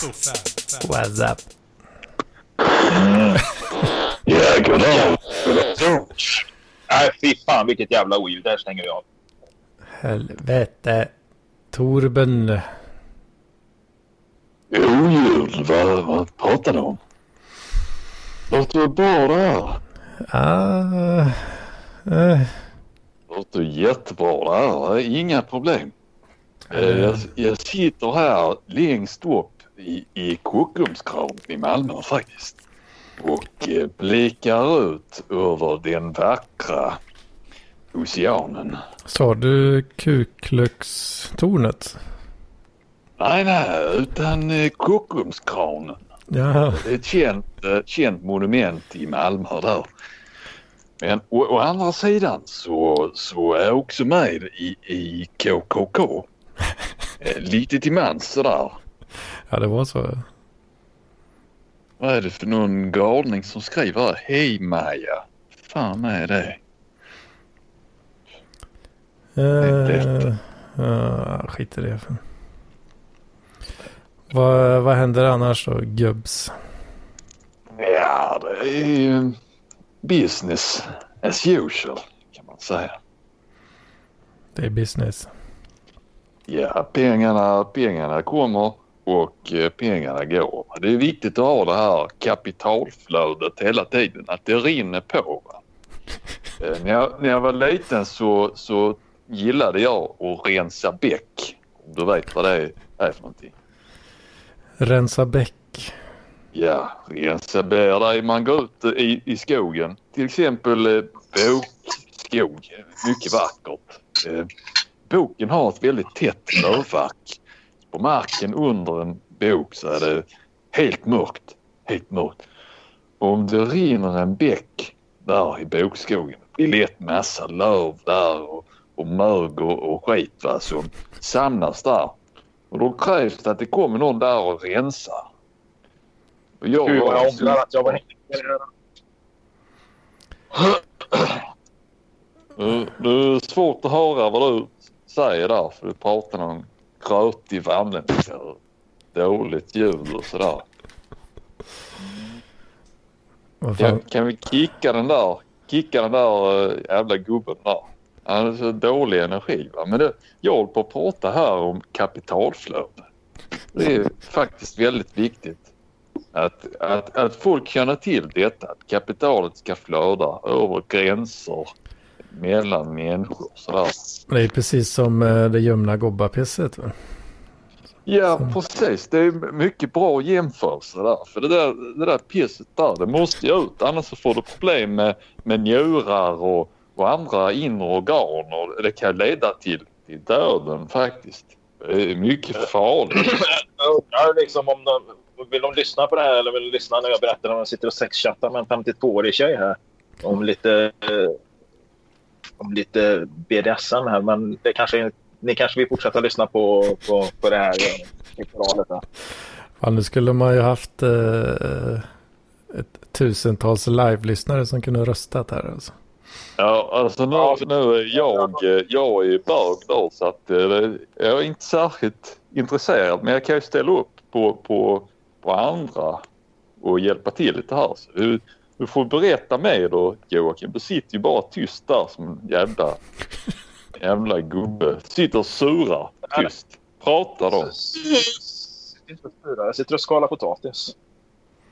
What's up? Ja, goddag. Nej, fy fan vilket jävla oljud. Där stänger vi av. Helvete. Torben. Oljud, vad, vad pratar du om? Låter väl bra det här? Ah, eh, Låter jättebra det här. Inga problem. Eh, Jag, jag sitter här längst upp i, i i Malmö faktiskt. Och eh, blickar ut över den vackra oceanen. sa du Kuklux-tornet? Nej, nej, utan eh, Kockumskranen. Ja, Det är ett känt, eh, känt monument i Malmö där. Men å, å andra sidan så, så är jag också med i, i KKK. Eh, Lite till mans sådär. Ja det var så. Vad är det för någon galning som skriver här? Hej Maja. Fan är det? Uh, skit i det. Vad, vad händer annars då, gubbs? Ja, det är ju business as usual kan man säga. Det är business. Ja, pengarna, pengarna kommer och eh, pengarna går. Det är viktigt att ha det här kapitalflödet hela tiden, att det rinner på. Eh, när, jag, när jag var liten så, så gillade jag att rensa bäck. Om du vet vad det är, för någonting. Rensa bäck. Ja, rensa bär. Man går ut i, i skogen. Till exempel eh, bokskog. Mycket vackert. Eh, boken har ett väldigt tätt lövverk. På marken under en bok så är det helt mörkt. Helt mörkt. Och om det rinner en bäck där i bokskogen. Det är lätt massa löv där och, och mög och, skit va, som samlas där. Och då krävs det att det kommer någon där och rensar. Och jag Gud var jag ångrar att jag var Det är svårt att höra vad du säger där för du pratar någon grötig värmländska. och Dåligt ljud och sådär. Kan, kan vi kicka den där, kicka den där äh, jävla gubben där? Han har så dålig energi va. Men det, jag håller på att prata här om kapitalflöde. Det är faktiskt väldigt viktigt att, att, att folk känner till detta. Att kapitalet ska flöda över gränser mellan människor. Sådär. Det är precis som eh, det gömna gobbapisset. va? Ja Så. precis. Det är mycket bra jämförelse där. För det där, det där pisset där det måste ju ut. Annars så får du problem med, med njurar och, och andra inre organ. Och det kan leda till, till döden faktiskt. Det är mycket farligt. Jag liksom om de vill de lyssna på det här eller vill de lyssna när jag berättar om jag sitter och sexchattar med en 52-årig tjej här. Om lite, eh, om lite BDSM här. Men det kanske, ni kanske vill fortsätta lyssna på, på, på det här eh, här. Fan, nu skulle man ju haft eh, ett tusentals live-lyssnare som kunde röstat här. Alltså. Ja, alltså nu, nu är jag, jag är bög då så att eh, jag är inte särskilt intresserad men jag kan ju ställa upp på, på, på andra och hjälpa till lite här. Så du, får berätta mer då Joakim. Du sitter ju bara tyst där som en jävla, jävla gubbe. Sitter och surar tyst. Prata då. Jag sitter och skalar potatis.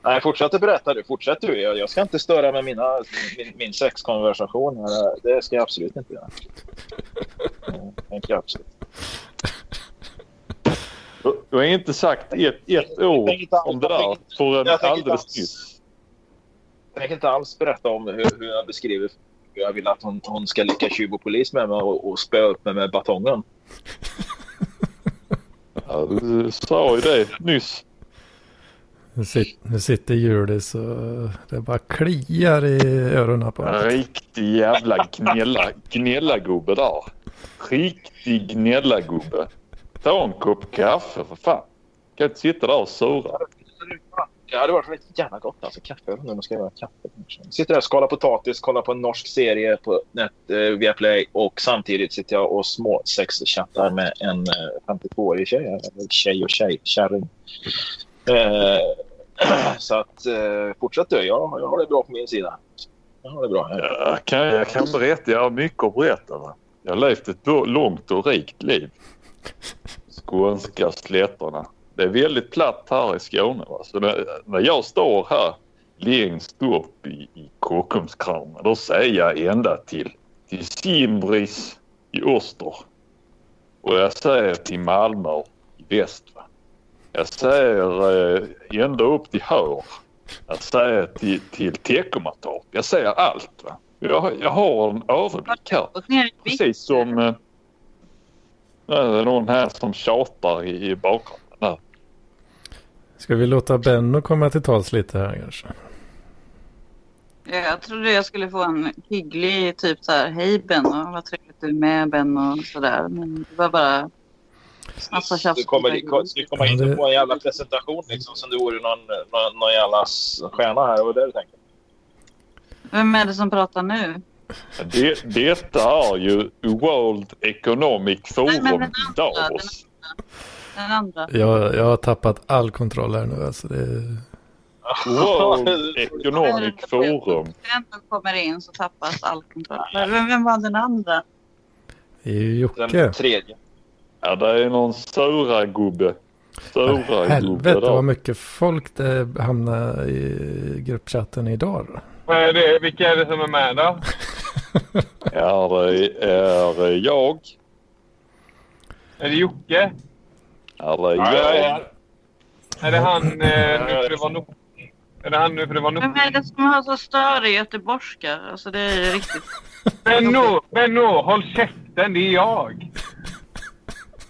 Nej, fortsätt att berätta du. Fortsätt du. Jag, jag ska inte störa med mina, min, min sexkonversation. Det ska jag absolut inte göra. Det tänker jag absolut. Du, har inte sagt ett, ett ord om det där förrän alldeles nyss. Jag tänker inte alls berätta om hur, hur jag beskriver hur jag vill att hon, hon ska leka tjuv och polis med mig och, och spöa upp mig med batongen. Ja, du sa ju det nyss. Nu, sit, nu sitter Julis och det bara kliar i öronen på honom. riktig jävla gnälla, gnälla-gubbe där. Riktig gnälla-gubbe. Ta en kopp kaffe för fan. Kan inte sitta där och sura. Det hade varit riktigt jävla gott. Alltså kaffe. Nu ska göra kaffe. Sitter där och skalar potatis, kollar på en norsk serie på net, eh, Viaplay och samtidigt sitter jag och småsexchattar med en eh, 52-årig tjej. Eller tjej och tjej. Kärring. Eh, så att eh, fortsätt du. Jag, jag har det bra på min sida. Jag har det bra. här. Jag kan, jag kan berätta. Jag har mycket att berätta. Va? Jag har levt ett långt och rikt liv. Skånska slätterna. Det är väldigt platt här i Skåne. Va? Så när, när jag står här längst upp i, i Kockumskranen då säger jag ända till, till Simbris i öster. Och jag säger till Malmö i väst. Va? Jag säger eh, ända upp till Hör. Jag säger till, till Teckomatorp. Jag säger allt. Va? Jag, jag har en överblick här. Precis som... Eh, det är någon här som tjatar i, i bakgrunden. Ska vi låta Benno komma till tals lite här kanske? Jag trodde jag skulle få en hygglig typ så här. Hej Benno, vad trevligt du är med Benno och sådär. Men det var bara massa tjafs. Du kommer, du kommer Ja, på en jävla presentation liksom som du vore någon, någon, någon jävla stjärna här. Och det du tänker. Vem är det som pratar nu? Det, detta är ju World Economic Forum i Davos. Den andra. Jag, jag har tappat all kontroll här nu. Alltså det, World Economic Forum. Den som kommer in så tappas all kontroll. Men Vem, vem var den andra? det är ju Den Jocke. tredje. Ja, det är någon sura gubbe. Sura gubbe Helvete vad mycket folk det hamnar i gruppchatten idag. Vad är det? Vilka är det som är med då? Ja, det är jag. Är det Jocke? Eller Ja, ja, ja. Är det han eh, nu för det var nog? Är det han nu för det var nog? Vem är det som har så störig göteborgska? Alltså det är riktigt... Benno! Benno! Håll käften! Det är jag!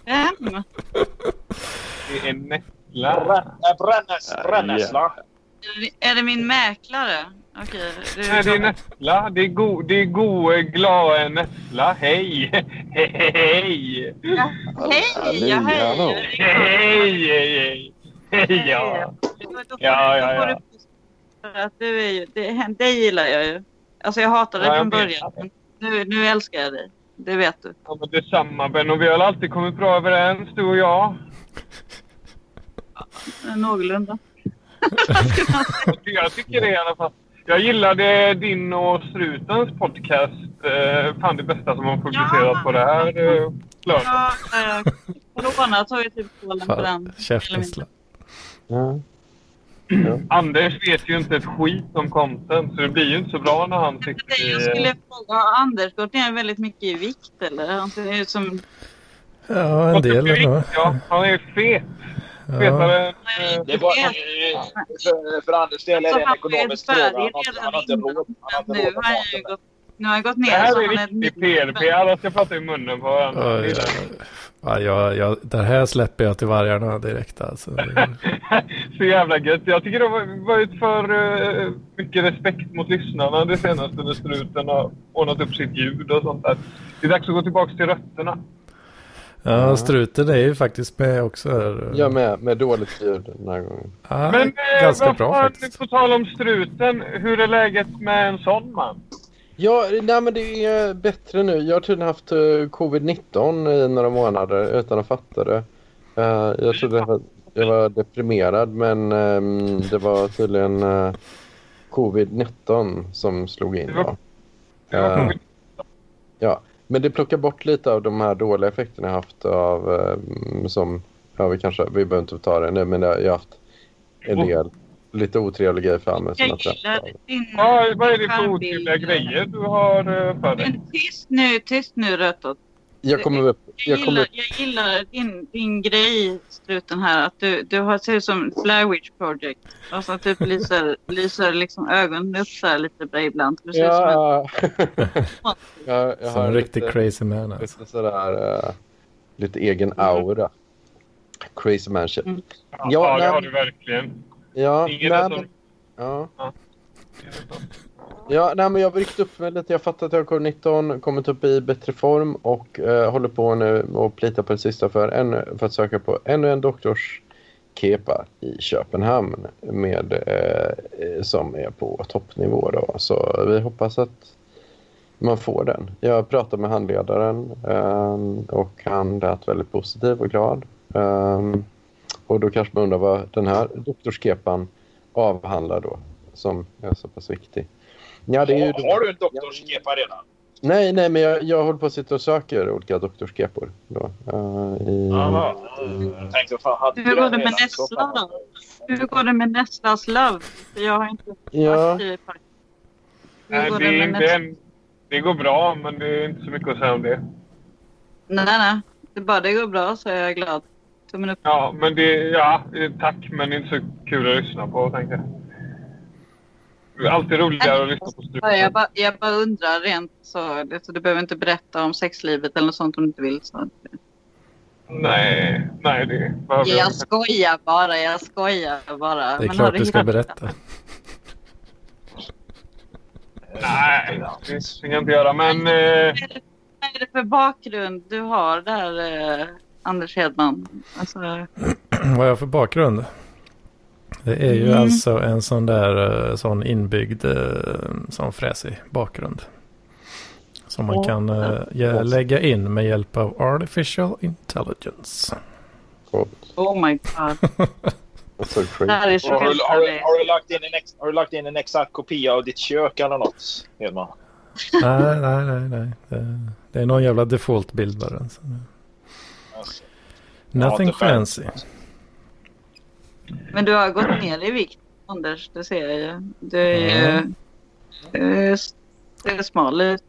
Vem? Det är Näckla. Bränn- Brännes, Ja, brännässla. Är det min mäklare? Okej. du- Nej, det är Näckla. Det är god, det är god eh, glad Näckla. Hej! Hej! Ja, Hej! Ja, hej! Hej! Hej! Hej! Ja. Då får- Ja, ja, ja. du- för Att du är ju, det, dig gillar jag ju. Alltså jag hatade Ja, dig jag från början. Nu, nu älskar jag dig. Det vet du. Ja, men detsamma Benno. Vi har alltid kommit bra överens, du och jag. Någorlunda. Jag tycker det i alla fall. Jag gillade din och Strutens podcast. Eh, fan det bästa som har publicerats Ja. på det här eh, flödet. Ja, eh, Corona tog ju typ kollen på den. Fan, käften Ja. Anders vet ju inte ett skit om content så det blir ju inte så bra när han sitter Jag i... skulle fråga, har Anders gått ner väldigt mycket i vikt eller? Han ser ut som... Ja, en del ändå. Ja, han är fet. Ja. Eh, Det var, för, för Anders del är det Alltså, en ju ekonomisk fråga. Han har, han har inte råd. Nu har ju prata gått, nu har han gått Det ner här är är riktig PRP. Alla ska prata i munnen på varandra. Ja, Det är ja, det. ja, ja, ja, det här släpper jag till vargarna direkt alltså. Så jävla gött. Jag tycker det har varit för uh, mycket respekt mot lyssnarna det senaste när struten har ordnat upp sitt ljud och sånt där. Det är dags att gå tillbaka till rötterna. Ja, struten är ju faktiskt med också. Här. Jag med, med dåligt ljud den här gången. Ja, Men eh, ganska bra faktiskt. på tal om struten. Hur är läget med en sån man? Ja, nej men det är bättre nu. Jag har tydligen haft eh, covid-19 i några månader utan att fatta det. Eh, jag trodde jag var, jag var deprimerad men ehm, det var tydligen eh, covid-19 som slog in. Covid- Ja, men det plockar bort lite av de här dåliga effekterna jag haft av eh, som, ja vi kanske, vi behöver inte ta det nu men jag, jag har haft en del lite otrevliga grejer framme som Jag av. din Ja, vad är det för otrevliga grejer du har eh, för dig? Men tyst nu, tyst nu Rötot. Jag kommer upp, Jag jag kommer gillar, jag gillar din, din grej, struten här. Att du, du har ser ut som Blair Witch Project. Alltså typ lyser, lyser liksom ögonen upp så här lite bra ibland. Du ser ut som en... ja. jag, jag Som en riktig lite, crazy man alltså. lite sådär, eh, lite egen aura. Crazy man shit. Mm. Ja, Ja, det har du verkligen. Ja, Ingen nej, som... ja. Ja. Ja, nej, men jag har ryckt upp mig lite. Jag fattar att jag har covid-19, kommit upp i bättre form och eh, håller på nu och plitar på det sista för, en, för att söka på ännu en doktorskepa i Köpenhamn med, eh, eh som är på toppnivå. Då. Så vi hoppas att man får den. Jag pratade med handledaren eh, och han lät väldigt positiv och glad. Eh, Och då kanske man undrar vad den här doktorskepan avhandlar då, som är så pass viktig. Ja, det är ju Har, har du en doktorskepa redan? Nej, nej, men jag, jag håller på att sitta och söker olika doktorskepor. Då, eh, i... Jaha. Jag tänkte, fan, hade Hur du går den det med fan. då? Hur går det med Nesslas Love? För jag har inte Ja. skrivit det. Hur Nej, går det, det är med inte Nessla? en, det går bra, men det är inte så mycket att säga om det. Nej, nej. Det bara det går bra så är jag glad. Tummen upp. Ja, men det, ja, tack, men inte så kul att lyssna på, tänker jag. Är alltid roligare att lyssna på Ja, jag, bara, jag bara undrar rent så. Så du behöver inte berätta om sexlivet eller något sånt om du inte vill. Så. Nej, nej, det behöver jag Jag inte. skojar bara, jag skojar bara. Det är Men klart du ska berätta. Nej, det ska jag inte göra, men... Eh, Vad är det för bakgrund du har där, eh, Anders Hedman? Alltså, Vad har jag för bakgrund? Det är ju Mm. alltså en sån där eh, sån inbyggd eh, sån fräsig bakgrund. Som man Åh. kan eh, ge, lägga in med hjälp av artificial intelligence. Coolt. oh my god. So Har du, har, du, härligt. har, du lagt in en ex, har du lagt in en exakt kopia av ditt kök eller något, Hedman? nej, nej, nej, nej. Det, det är någon jävla default-bild bara. Så. Alltså, Nothing inte fan. fancy. Men du har gått ner i vikt, Anders. Det ser jag ju. Du är Mm. ju... Du är smal ut.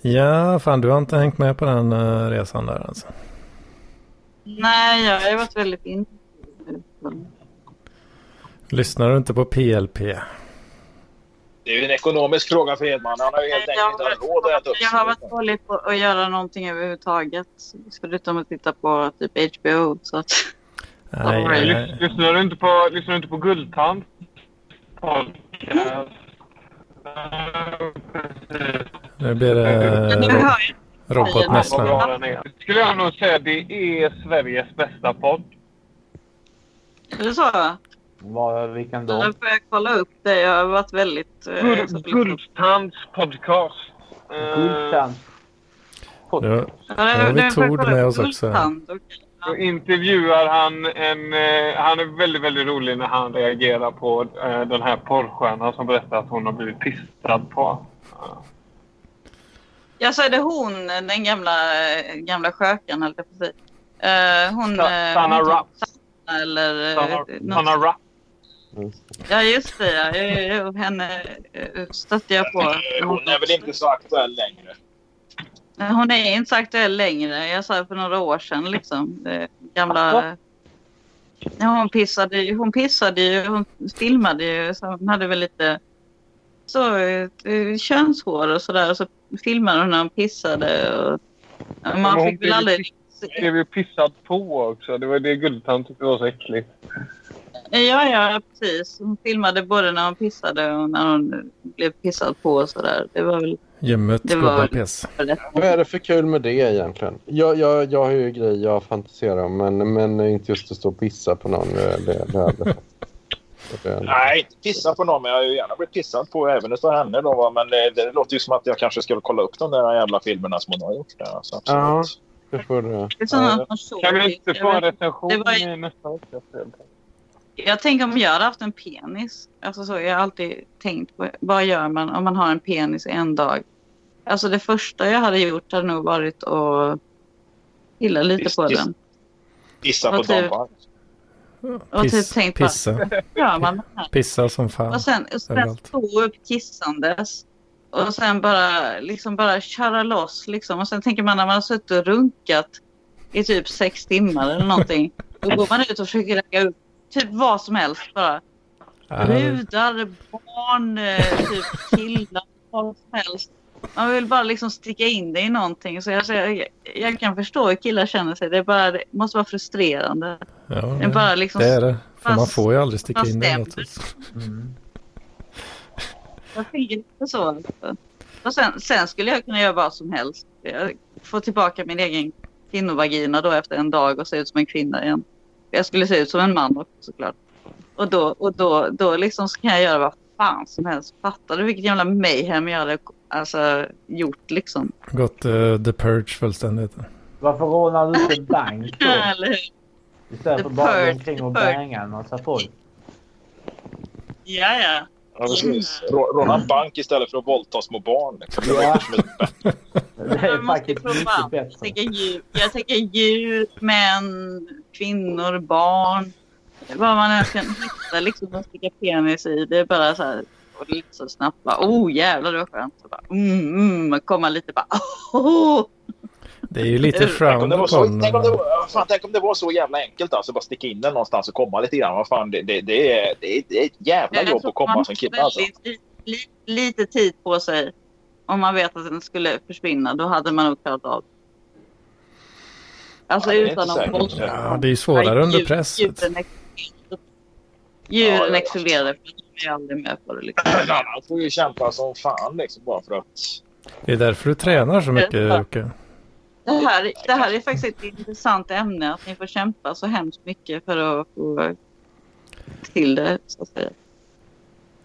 Ja, fan du har inte hängt med på den eh, resan där alltså. Nej, jag har ju varit väldigt in. Lyssnar du inte på PLP? det är ju en ekonomisk fråga för Hedman. Han har ju helt enkelt inte råd att äta upp jag har varit dålig på att göra någonting överhuvudtaget. Förutom att titta på typ HBO. Så att, Nej, nej. lyssnar, du inte på, lyssnar du inte på Guldtand? Podcast. Nu blir nu det den är. Skulle jag nog säga det är Sveriges bästa podd. Är det så? Vad, vilken Då då? får jag kolla upp det. Jag har varit väldigt... eh, Guld, Guldtands podcast. Eh, Guldtand. Nu, Ja, har vi nu Tord med oss också. Guldtand. Okej. Då intervjuar han en... Eh, han är väldigt, väldigt rolig när han reagerar på eh, den här porrstjärnan som berättar att hon har blivit pissad på. Ja, så är det hon, den gamla, gamla skökan, höll jag på att säga. Eh, hon... Eh, Sanna Rapp. Eller... eh, Sanna, Rapp. Ja, just det. Ja. Henne eh, stötte jag på. Eh, Hon är väl inte så aktuell längre. Hon är inte så aktuell längre. Jag sa det för några år sedan. Liksom. Det gamla... Hon pissade. Hon pissade ju. Hon filmade ju. Så hon hade väl lite så, eh, könshår och sådär. Så filmade hon när hon pissade. Och, ja, Men man hon fick väl aldrig... blev ju pissad på också. Det var det Guldtand tyckte var så äckligt. Ja, ja, precis. Hon filmade både när hon pissade och när hon blev pissad på och sådär. Det var väl Gymmet Det var-. Vad är det för kul med det egentligen? Jag, jag, jag har ju grejer jag fantiserar om, men, men inte just att stå och pissa på någon. Det, det, det, det, det, Nej, inte pissa på någon, men jag har ju gärna blivit pissad på även utav henne. Då, va. men det, det låter ju som att jag kanske skulle kolla upp de där jävla filmerna som hon har gjort. Där, så absolut. Ja. det får du. Kan vi inte få en recension det var- i nästa vecka? Jag tänker om jag hade haft en penis. Alltså så, jag har alltid tänkt på vad gör man om man har en penis en dag? Alltså det första jag hade gjort hade nog varit att pilla lite Piss- på piss- den. Pissa på typ- Don Och typ Piss, tänkt bara, pissa, gör man här? pissa som fan. Och sen, och sen stå upp kissandes. Och sen bara, liksom bara köra loss. Liksom. Och sen tänker man när man har suttit och runkat i typ sex timmar eller någonting. Då går man ut och försöker lägga upp typ vad som helst bara. Brudar, barn, eh, typ killar, vad som helst. Man vill bara liksom sticka in det i någonting. Så jag, så jag, jag kan förstå hur killar känner sig. Det, bara, det måste vara frustrerande. ja, Det är bara liksom... det är det. För man får ju aldrig sticka in det. Mm. Jag tänker inte så. alltså. Och sen, sen skulle jag kunna göra vad som helst. Jag får tillbaka min egen kvinnovagina då efter en dag och se ut som en kvinna igen. Jag skulle se ut som en man också såklart. Och då, och då, då liksom så kan jag göra vad fan som helst. Fattar du vilket jävla mayhem jag hade alltså, gjort liksom? Gått eh, the purge fullständigt. Varför rånar du inte bank då? Istället The för bara omkring och banga en massa folk. Ja, ja. Ja, precis. Rå- Råna en bank istället för att våldta små barn. Liksom. Det Ja. är faktiskt prova mycket allt. Jag bättre. tänker djur, jag tänker djur, män, kvinnor, barn. Vad man än kan hitta liksom att sticka penis i. Det är bara så här. Och lite så snabbt bara. Oh jävlar det var skönt. Så bara, mm, mm, komma lite bara. Oh, Det är ju lite Tänk Tänk om, det frowned var så, upon. tänk, fan, tänk om det var så jävla enkelt alltså. Bara sticka in den någonstans och komma lite grann. Vad fan, det, det, det, är, det, är, det är ett jävla jobb att komma man som kille alltså. väldigt li, li, lite tid på sig. Om man vet att den skulle försvinna. Då hade man nog klarat av. Alltså Ja, utan att våldta. Ja, det är svårare under press. Djuren exploderar. För de är aldrig med på det. Liksom. Annan får ju kämpa som fan liksom bara för att... Det är därför du tränar så mycket, Jocke. Det, här, det här är faktiskt ett intressant ämne. Att ni får kämpa så hemskt mycket för att få till det. Så att säga.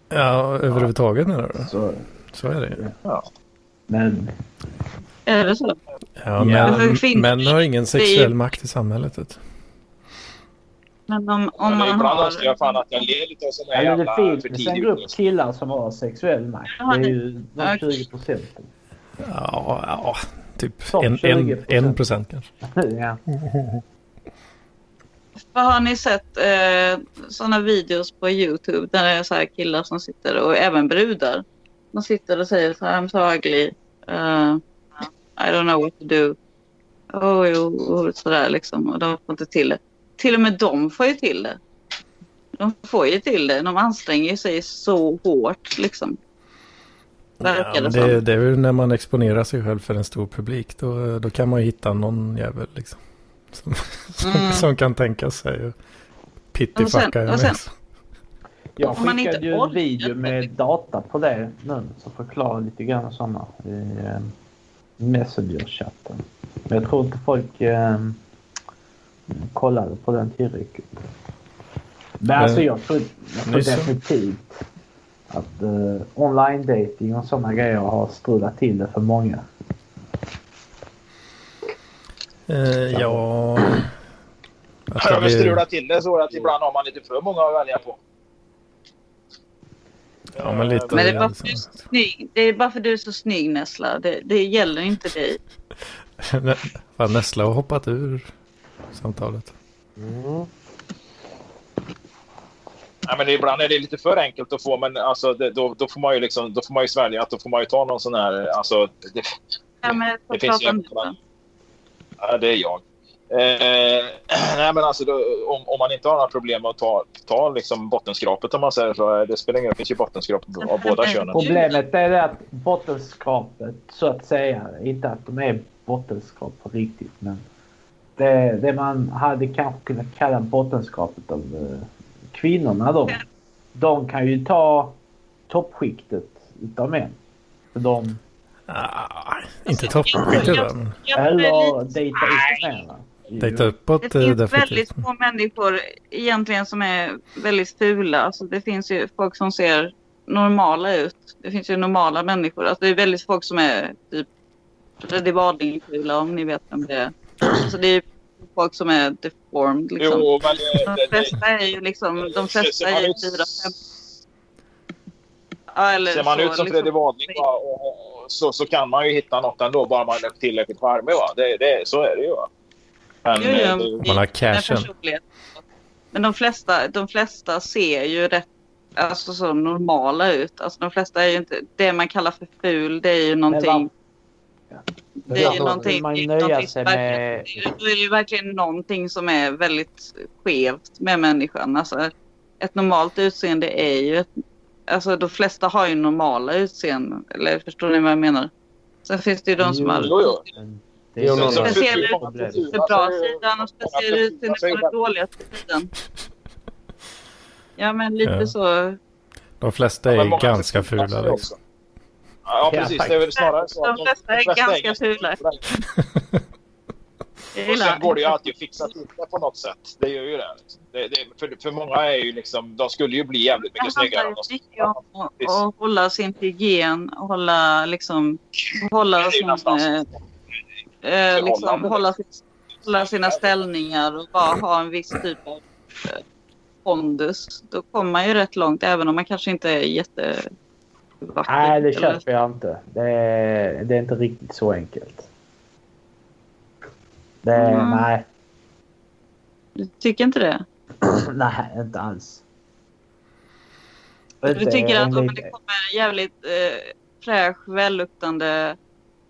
Ja, överhuvudtaget menar du? Så, Så är det ju. men Är det så? Ja, Ja. men kvinnor- män har ingen det är sexuell makt i samhället. vet. Men om, om man ibland har... önskar jag fan att jag ler lite av här eller det finns för en grupp killar som har sexuell makt. Det är ju Ja. de 20 procenten. Ja, ja typ en, en, 20%. en procent kanske. ja. Vad har ni sett eh, sådana videos på Youtube där det är så här killar som sitter och även brudar. De sitter och säger så här, I'm so ugly. Uh, I don't know what to do. Oh, jo, och sådär liksom. Och de får inte till det. Till och med de får ju till det. De får ju till det. De anstränger sig så hårt liksom. Verkar Ja, det det, det är väl när man exponerar sig själv för en stor publik. Då, då kan man ju hitta någon jävel liksom. Som, som, Mm. som kan tänka sig att pittifacka en med. Jag skickade inte ju en video med liksom. data på det nu som förklarar lite grann sådana i eh, Messenger-chatten. Men jag tror inte folk eh, kollade på den tillräckligt. Men, Men- alltså jag tror, jag tror definitivt att eh, online dating och sådana grejer har strulat till det för många. Eh, ja... Att det Jag vill blir- strula till det så att ibland har man lite för många att välja på. Ja, men lite- Men det är, bara för du är så sant. snygg. det är bara för du är så snygg Nessla. Det, det gäller inte dig. Fan, Nessla har hoppat ur samtalet. Mm. Ja, men ibland är det lite för enkelt att få, men alltså, det, då, då, får man ju liksom, då får man ju svälja att då får man ju ta någon sån här... Alltså, det, Ja, men det finns ju... Ja, det är jag. Eh, nej, men alltså, då, om, om man inte har några problem med att ta, ta liksom bottenskrapet om man säger så, eh, det spelar ingen roll. Det finns ju bottenskrap av båda könen. Problemet är det att bottenskrapet så att säga, inte att de är bottenskrap på riktigt men det, det man hade kanske kunnat kalla bottenskrapet av eh, kvinnorna då. De kan ju ta toppskiktet utav män. För de, Ah, inte toppskiktet är eller dejta upp män. dejta uppåt Det finns definitivt. väldigt få människor egentligen som är väldigt fula. Alltså det finns ju folk som ser normala ut. Det finns ju normala människor. Alltså det är väldigt folk som är typ Freddy Wadling-fula om ni vet vem det är. Alltså det är folk som är deformed liksom. Jo, men det, De flesta är ju liksom, de flesta är ju fyra, fem. Ja, Ser man så, ut som liksom. Freddy Wadling va, och, och, så, så kan man ju hitta något ändå bara man är tillräckligt charmig. Va? Det, det, så är det ju. Va? Men, Jo, jo, eh, det, Man har cashen. Men de flesta, de flesta ser ju rätt alltså, så normala ut. Alltså, de flesta är ju inte... Det man kallar för ful, det är ju någonting... Det är ju Ja, då någonting... man nöja någonting sig som med- verkligen- Då är det ju verkligen någonting som är väldigt skevt med människan. Alltså, ett normalt utseende är ju... Ett, alltså de flesta har ju normala utseenden. Eller förstår ni vad jag menar? Sen finns det ju de som Jo, har... jo, jo. Det är ju Speciell problem. för bra sidan och speciell utseende på den dåliga sidan. Ja men lite Ja. så. De flesta Ja, är många ganska fula. Liksom. Ja, Ja, precis. Det är väl snarare så att De flesta är ganska fula. Och sen går det ju alltid att fixa till det på något sätt. Det gör ju det. Det, det, för, för många är ju liksom, de skulle ju bli jävligt mycket Det handlar snyggare. ju om de- mycket om att, att hålla sin hygien och hålla liksom... Hålla Det sin... Eh, eh, liksom, hålla hålla sina ställningar och bara ha en viss typ av eh, pondus. Då kommer man ju rätt långt även om man kanske inte är jättevacker. Nej, det köper jag inte. Det är, det är inte riktigt så enkelt. Det, Mm. Nej, Du tycker inte det? nej, inte alls. Du Inte tycker att om det kommer en jävligt eh, fräsch, välluktande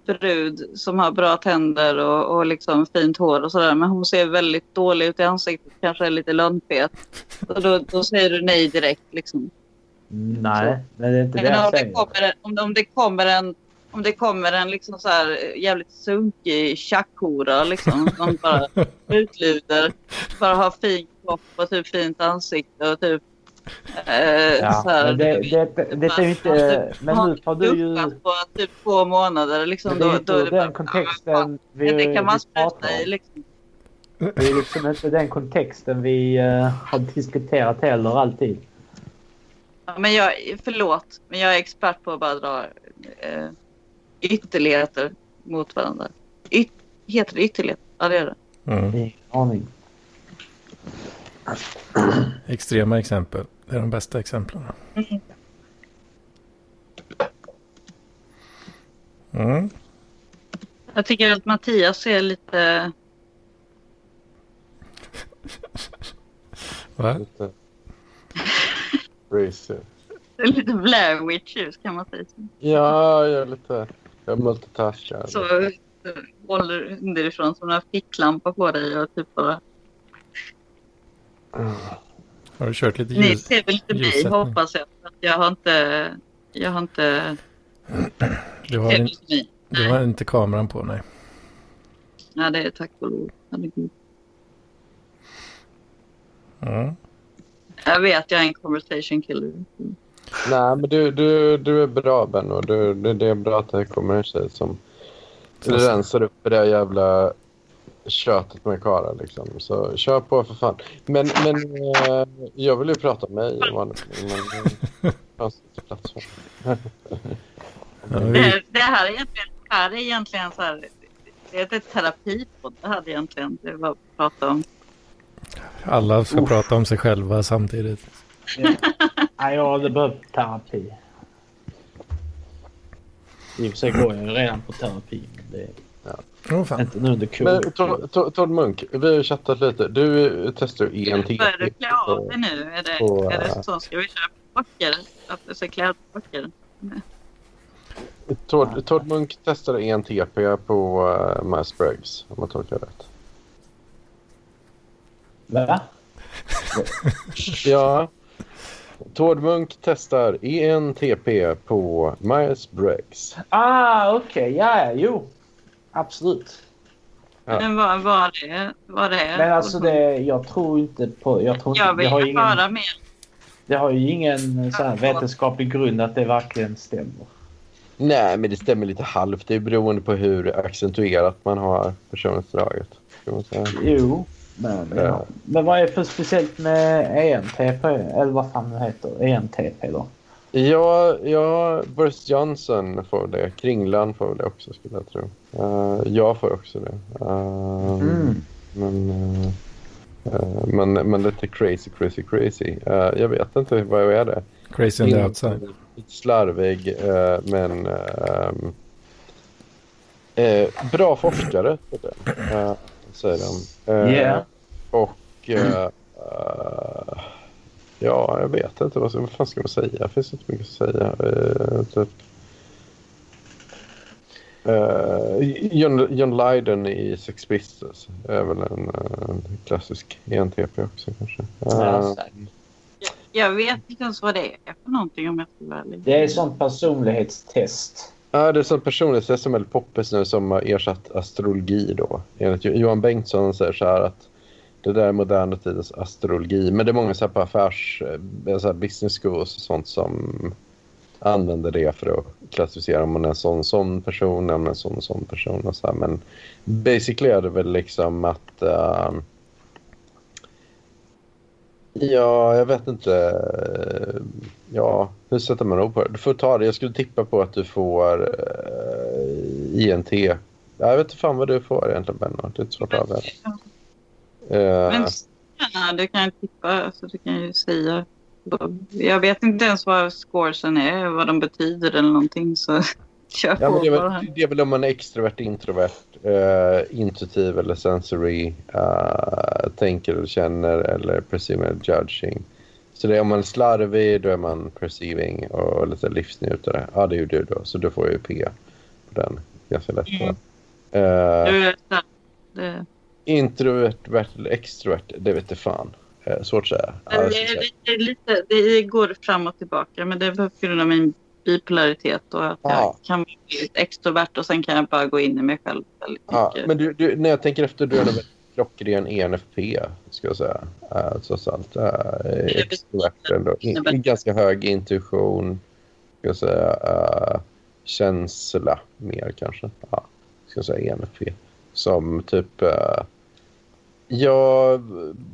brud som har bra tänder och, och liksom fint hår och sådär. Men hon ser väldigt dålig ut i ansiktet, kanske är lite lönnfet. Och då, då säger du nej direkt liksom. Nej, men det är inte det jag om det säger. kommer en, om, om det kommer en, om det kommer en liksom så här eh, jävligt sunkig tjackhora liksom som bara utluder, bara har fin kropp och typ fint ansikte och typ eh, Ja, så här, men det, det, det, det är ju inte... Men nu tar du ju... På typ två månader liksom. Men det är Då, inte då är det den bara, kontexten vi, det kan man spruta i om. liksom. Det är liksom inte den kontexten vi eh, har diskuterat heller alltid. Ja, men jag, förlåt, men jag är expert på att bara dra eh, ytterligheter mot varandra. Yt, heter det ytterlighet? Ja, det gör det. Mm. Aning. Extrema exempel. Det är de bästa exemplen. Mm. Jag tycker att Mattias ser lite... Va? Lite crazy. Lite Blair Witch kan man säga. Ja, jag är lite... Jag multitaskar. Så håller underifrån som en ficklampa på dig och typ bara... Mm. Har du kört lite Ni ljus? ser väl mig hoppas jag. Jag har inte... Jag har inte... Du har, in, du har inte kameran på, nej. Ja, det är tack och lov. Herregud. Mm. Jag vet, jag är en conversation killer. Nej, men du, du, du är bra, Benno. Du, det, det är bra att det kommer en tjej som Så- rensar upp det jävla köttet med karlar. Liksom. Så kör på för fan. Men, men eh, jag vill ju prata om mig. om man- Men det Det, det här är egentligen, här är egentligen så här... Det är ett terapipodd det här egentligen. Det var att prata om. Alla ska prata om sig själva samtidigt. Nej, jag hade behövt terapi. I och för sig går jag redan på terapi. Men det är fan. inte nu under Men covid. Todd- Munk, vi har ju chattat lite. Du testar ju ENT. Börjar du klä av dig nu? Är det, på, är eh, det så? Ska vi köra pocker? Att du ska klä av? Todd, Todd Munk testade ENTP på uh, Miles Briggs, om jag tolkar rätt. Va? Ja. Todd Munk testar ENTP på Myers Briggs. Ah, okej. Ja, jo. Absolut. Ja. Men vad vad det vad det är? Men alltså det, jag tror inte på... Jag tror inte, Jag det, vill har ju ju ingen, höra mer. det har ju ingen så här vetenskaplig grund att det verkligen stämmer. Nej, men det stämmer lite halvt. Det är beroende på hur accentuerat man har personlighetsdraget. ska man säga. Jo, men, Ja. men vad är för speciellt med ENTP? Eller vad fan det heter? ENTP då? Ja, ja, Boris Johnson får det. Kringlan får det också, skulle jag tro. Eh, jag får också det. Eh, Mm. Men, eh, men, men lite crazy, crazy, crazy. Jag vet inte vad är det. Crazy on the outside. Lite slarvig, men eh, bra forskare, uh, säger de. Eh, Yeah. Och eh, ja, jag vet inte. Vad, vad fan ska man säga? Det finns inte mycket att säga. Typ. Eh, John, John Lydon i Sex Pistols är väl en, en klassisk ENTP också kanske. Ja, säkert. Jag vet inte ens vad det är för någonting om jag ska vara ärlig. det är sånt personlighetstest. Ja, det är som personligt, som är väldigt poppis nu som har ersatt astrologi då. Enligt Johan Bengtsson säger så här att det där är moderna tidens astrologi. Men det är många så här på affärs, eh, så här business schools och sånt som använder det för att klassificera om man är en sån sån person, om man är en sån sån person och så här. Men basically är det väl liksom att uh, Ja, jag vet inte. Ja, hur sätter man ord på det? Du får ta det. Jag skulle tippa på att du får eh, uh, INT Jag vet inte fan vad du får egentligen Benno. Det är svårt att avgöra. Eh. Men uh, du kan tippa, så du kan ju säga. Jag vet inte ens vad scoresen är, vad de betyder eller någonting. Så kör Ja, på det, är väl, det är väl om man är extrovert, introvert, eh, intuitiv eller sensory, eh, tänker eller känner eller perceiving eller judging. Så det är om man är slarvig, då är man perceiving och lite livsnjutare. Ja, det är ju du då, så du får ju P på den. Ganska lätt. Mm. Eh, är där. Det, introvert eller extrovert, det vet jag fan. Eh, svårt att säga. Det, jag säga. det, är lite, det går fram och tillbaka, men det är på grund av min bipolaritet och att jag Ja. kan bli extrovert och sen kan jag bara gå in i mig själv väldigt Ja, mycket. men du, du, när jag tänker efter, du är en klockren ENFP, ska jag säga. Uh, trots allt. Uh, extrovert ändå. In, ganska hög intuition, ska jag säga. Uh, känsla mer kanske. Ja, ska jag säga ENFP. Som typ... Uh, ja,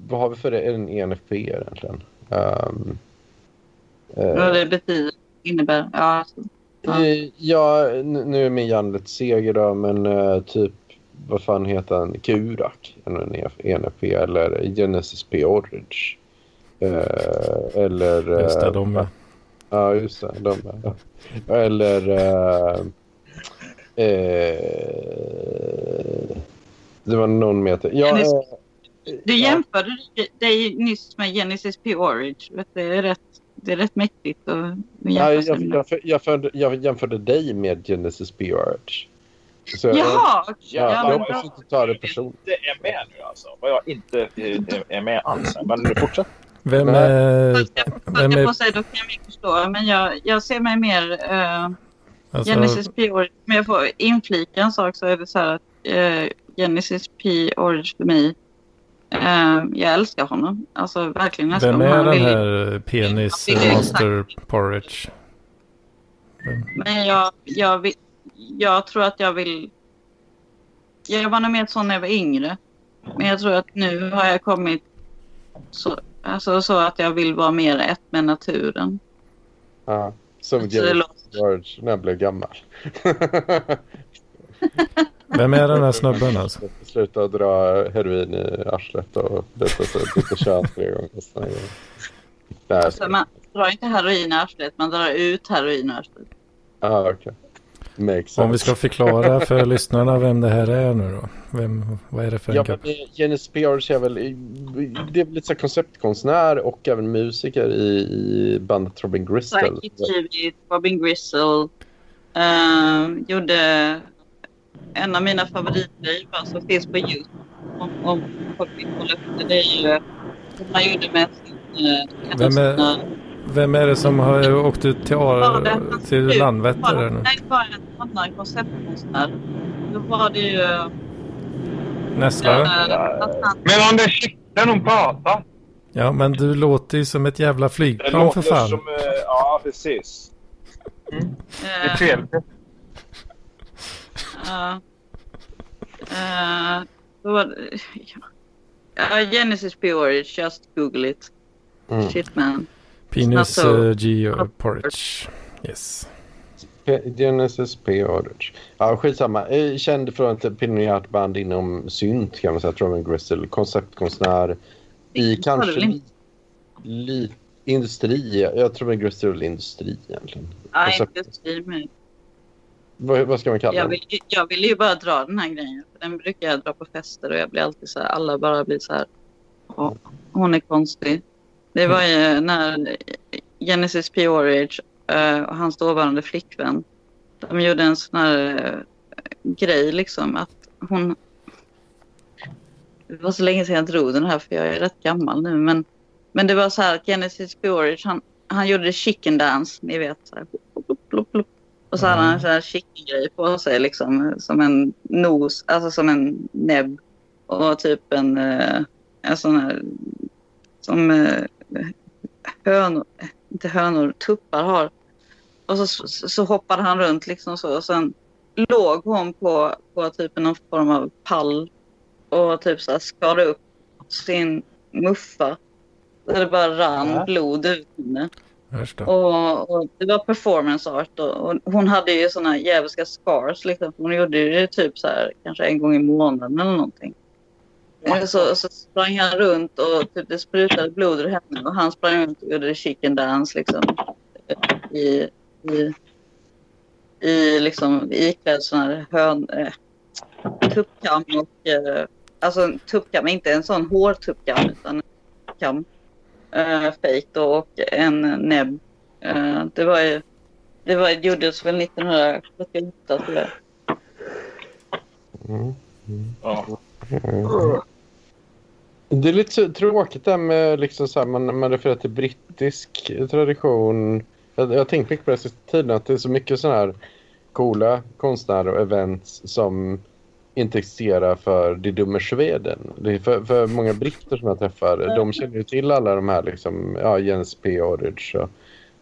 vad har vi för en ENFP egentligen? Um, eh, Vad det betyder, innebär. Ja, alltså, Ja. Eh, Ja, nu är min hjärna lite seg då, men eh, typ vad fan heter han? Kurak, en ENFP eller Genesis P. Orridge. Eh, eller... Just det, eh, de Ja, just det. De, ja. Eller... eh, eh, det var någon med... Ja, Genesis- eh, Du ja. jämförde dig nyss med Genesis P. Orridge. Det är rätt, det är rätt mäktigt att Ja, jag, sig jag, jag, jämförde, jag jämförde dig med Genesis. Orridge. Så, Jaha! Ja, Ja, jag hoppas inte ta det personligt. inte är med nu alltså. Vad jag inte är, med alls. Men fortsätt. Vem är... Fast jag, fast Vem jag är får säga, då kan jag förstå. Men jag, jag ser mig mer uh, alltså, Genesis P. Orridge. Men jag får inflika en sak så är det så här att eh, Genesis P. Orridge för mig. Eh, jag älskar honom. Alltså verkligen älskar vem honom. är Han den vill- här penis master porridge? Men jag, jag, vill, jag tror att jag vill... Jag var nog mer sån när jag var yngre. Men jag tror att nu har jag kommit så, alltså, så att jag vill vara mer ett med naturen. Ja, som Så det Genesis låter, P. Orridge när jag blev gammal. Vem är den här snubben alltså? Sluta dra heroin i arslet och byta sig byta kön tre gånger. alltså, man drar inte heroin i arslet, man drar ut heroin i arslet. Ah, sense. Om vi ska förklara för lyssnarna vem det här är nu då. Vem, vad är det för en Ja, grupp? Genesis P. Orridge är väl, det är väl lite så här konceptkonstnär och även musiker i, i bandet Robin Gristle. Psychic Robin Gristle. eh, gjorde en av mina favoritgrejer som finns på Youtube. Om, om folk vill kolla upp det. Det är ju som han gjorde med sin... eh, Vem är- sina- Vem är det som har åkt ut till, Ar- det till. Landvetter nu? Nej, bara en annan konceptkonstnär. Då var det ju... eh, att han- Men Anders, när hon pratar. Ja, men du låter ju som ett jävla Det flygplan för låter fan. som... eh, Ja, precis. Det är eh, trevligt. Ja. Var det... Ja, Genesis P. Orridge, just google it. Mm. Shit man. Penis so- uh, Geo Porridge. Yes. Genesis P. Orridge. Ja, skitsamma. Eh, Känd från ett pionjärt band inom synt kan man säga. Robin Gristle. Konceptkonstnär i Det det kanske li, li, industri. Jag tror Gristle är väl industri egentligen. Koncept- inte skriv mig. Vad, vad ska man kalla Jag den? vill, ju- jag vill ju bara dra den här grejen. För den brukar jag dra på fester och jag blir alltid så här, alla bara blir så här. "Åh, hon är konstig. Det var ju när Genesis P. Orridge eh, och hans dåvarande flickvän. De gjorde en sån här eh, grej liksom att hon. Det var så länge sedan jag drog den här för jag är rätt gammal nu. Men, men det var så här att Genesis P. Orridge han, han gjorde chicken dance. Ni vet så här. Plup, plup, plup. Och så hade han en sån här chicken-grej på sig liksom som en nos, alltså som en näbb. Och typ en, eh, en sån här som eh, hönor, inte hönor, tuppar har. Och så, så, så hoppade han runt liksom så och sen låg hon på, på typ någon form av pall och typ så här skar upp sin muffa. Där det bara rann Ja. blod ut henne. Och, och det var performance art och, och hon hade ju såna djävulska scars liksom. Hon gjorde det typ så här kanske en gång i månaden eller någonting. Så, så sprang han runt och typ det sprutade blod ur henne och han sprang runt och gjorde chicken dance liksom. I, i, i liksom iklädd sån här hön, eh, tuppkam och eh, alltså en tuppkam, inte en sån hårtuppkam utan en tuppkam. Eh, då och en näbb. Eh, det var ju, det var, gjordes väl 1978 tror jag. Mm. Ja. Mm. Det är lite så tråkigt där med liksom så här, man, man refererar till brittisk tradition. Jag, jag har tänkt mycket på det sista tiden att det är så mycket sådana här coola konstnärer och events som inte existerar för det dummer Sweden. Det är för, för många britter som jag träffar, de känner ju till alla de här liksom, ja, Jens P. Orridge och,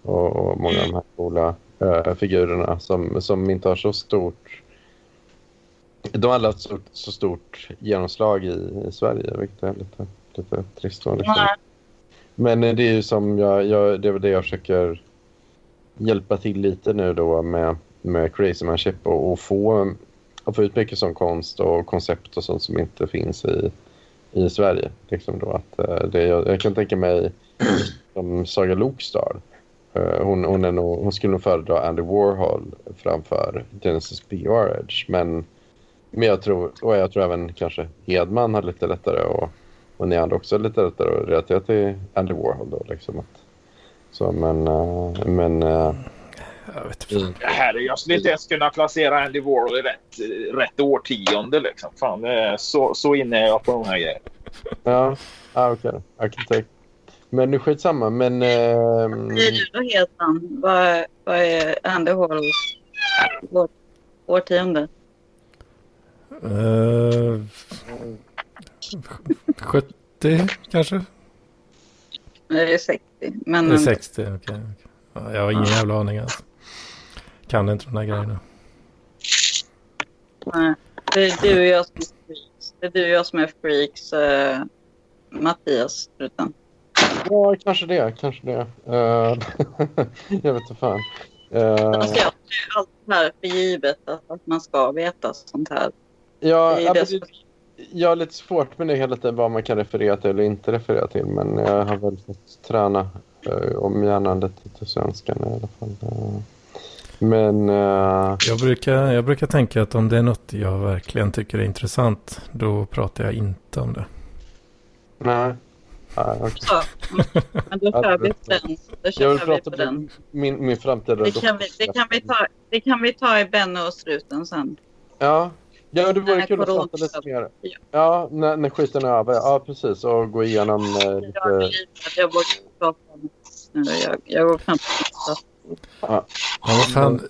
och, och många av de här coola eh, figurerna som, som inte har så stort de har aldrig haft så, så stort genomslag i, i Sverige, vilket är lite, lite trist. Då, liksom. Men det är ju som jag, jag, det är det jag försöker hjälpa till lite nu då med, med Crazy Man Ship och, och få, och få ut mycket sån konst och koncept och sånt som inte finns i, i Sverige. Liksom då att, eh, det, jag, jag kan tänka mig som Saga Lokstad. Eh, hon, hon, är nog, hon skulle nog föredra Andy Warhol framför Genesis B. Orridge. Men, men jag tror, och jag tror även kanske Hedman har lite lättare och, och ni andra också lite lättare att relatera till Andy Warhol. Då, liksom att, så, men eh, men jag vet inte. Herre, jag skulle inte ens kunna placera Andy Warhol i rätt, rätt årtionde. Liksom. Fan, det är så, så inne är jag på de här grejerna. ja, ah, okej då. Arkitekt. Men nu skitsamma. Men du då helt namn? Vad, vad är Andy Warhols år, årtionde? Eh, 70 kanske? Nej, Det är 60. Men Eller 60, okej. Ja, jag har ingen jävla aning alltså. Kan inte de här grejerna. nej, det är du och jag som är freaks. Det är du och jag som är freaks. eh, Mattias, förutom. ja, kanske det. Kanske det. Eh, jag vet inte fan. Eh, Alltså, jag tar allt det här för givet att, att man ska veta sånt här. ja, som- jag har lite svårt med det hela tiden vad man kan referera till eller inte referera till. Men jag har väl fått träna uh, om hjärnan lite till svenskan i alla fall. Eh, men eh, Jag brukar, jag brukar tänka att om det är något jag verkligen tycker är intressant, då pratar jag inte om det. nej. Nej, okej. Så. Men då kör vi på den. Då Jag kör vill vi prata på den. om min, min framtida Det kan, vi, det, kan vi ta, det kan vi ta i Benno och struten sen. Ja, ja det vore kul att prata lite mer. Ja. När, när skiten är över. Ja, precis. Och gå igenom eh, Jag, lite... jag vågar inte prata om det jag går knappt Ja, vad fan,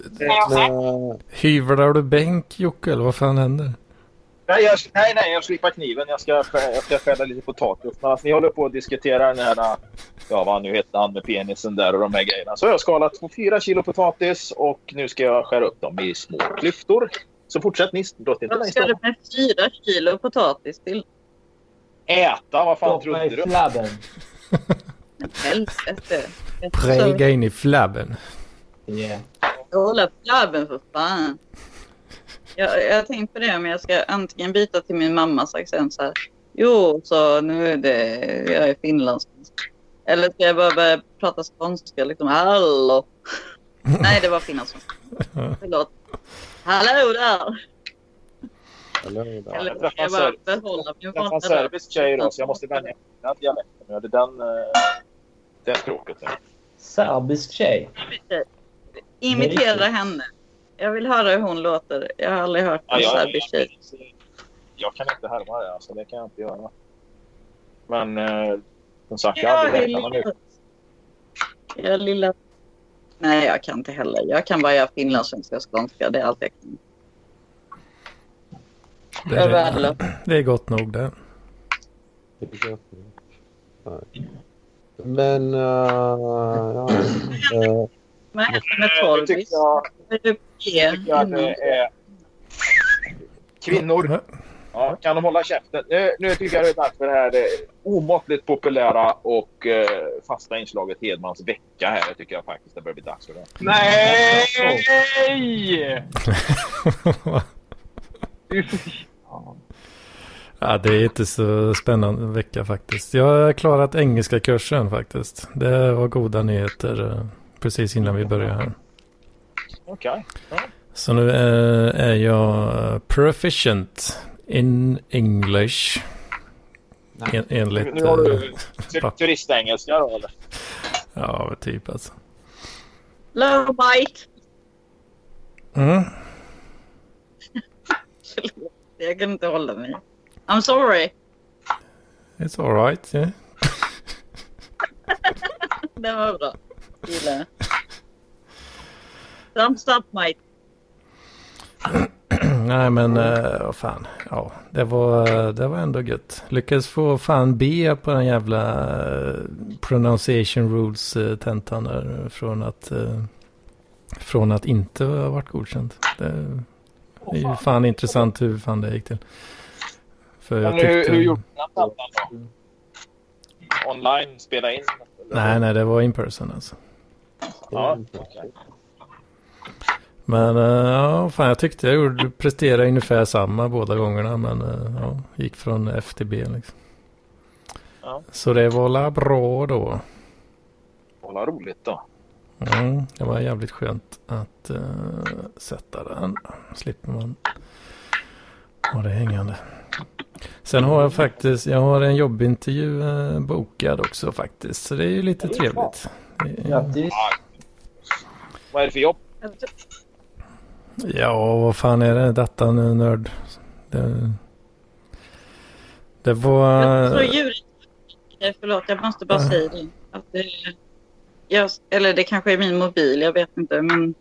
hyvlar du bänk Jocke eller vad fan händer? Nej, jag, nej, nej, jag slipar kniven. Jag ska, jag ska skära lite potatis. Men alltså, ni håller på att diskutera den här, ja vad nu heter han med penisen där och de här grejerna. Så jag har skalat på fyra kilo potatis och nu ska jag skära upp dem i små klyftor. Så fortsätt ni. Låt inte Vad ska du med fyra kilo potatis till? Äta, vad fan Stoppa trodde i du? flabben. Helvete. Präga in i flabben. Yeah. Hålla flabben för fan. Jag, jag har tänkt på det om jag ska antingen byta till min mammas accent så här. Jo, så nu är det, jag är finlandssvensk. Eller ska jag bara börja prata skånska liksom. Hallå. Nej, det var finlandssvenska. Förlåt. Hallå där. hur där? Eller jag ska träffade jag bara behålla min Jag träffade en serbisk tjej då, så jag måste vänja mig vid den dialekten. Jag hade den, eh, det språket. nu. Serbisk tjej. Imitera henne. Jag vill höra hur hon låter. Jag har aldrig hört Ja, en jag, serbisk tjej. jag, kan inte härma det, alltså, det kan jag inte göra. Men eh, som sagt, jag har Jag aldrig är med lilla... det. Jag är lilla... Nej, jag kan inte heller. Jag kan bara göra finlandssvenska och skånska. Det är allt jag kan. Det är är, det är gott nog det. Nej. Men... Uh, ja, eh, Vad händer med Nu Torvis? tycker jag, det är kvinnor. Ja, Ja, kan de hålla käften? Nu, nu tycker jag det är dags för det här omåttligt populära och eh, fasta inslaget Hedmans vecka här. Det tycker jag faktiskt det börjar bli dags för det. Nej! Så- Ja, det är inte så spännande vecka faktiskt. Jag har klarat engelska kursen faktiskt. Det var goda nyheter eh, precis innan vi började här. Okej. Så nu eh, är jag proficient in English. En, enligt... Nu har du eh, tur- turistengelska då eller? ja, typ alltså. Low bite. Mm. Jag kan inte hålla mig. I'm sorry. It's alright. Yeah. Det var bra. Gillar jag. Thumbs up mate. Nej men eh, vad fan. Ja, det var, det var ändå gött. Lyckades få fan B på den jävla eh, pronunciation rules eh, tentan där. Från att, från att inte ha varit godkänd. Det är ju fan intressant hur fan det gick till. För jag Men hur, tyckte... hur gjorde den plattan då? Online? Spela in? Nej, nej, det var in person alltså. Ja. Men eh, ja, fan jag tyckte jag gjorde, presterade ungefär samma båda gångerna. Men eh, ja, gick från F till B liksom. Ja. Så det var la bra då. Vad roligt då. Mm, det var jävligt skönt att uh, sätta den. Slipper man ha det hängande. Sen har jag faktiskt, jag har en jobbintervju uh, bokad också faktiskt. Så det är ju lite trevligt. Grattis. Vad är det för jobb? Ja, vad fan är det? Datanörd. Det, det var... Jag tror. Eh, Förlåt, jag måste bara Ja. säga det. Att det jag, eller det kanske är min mobil, jag vet inte. Men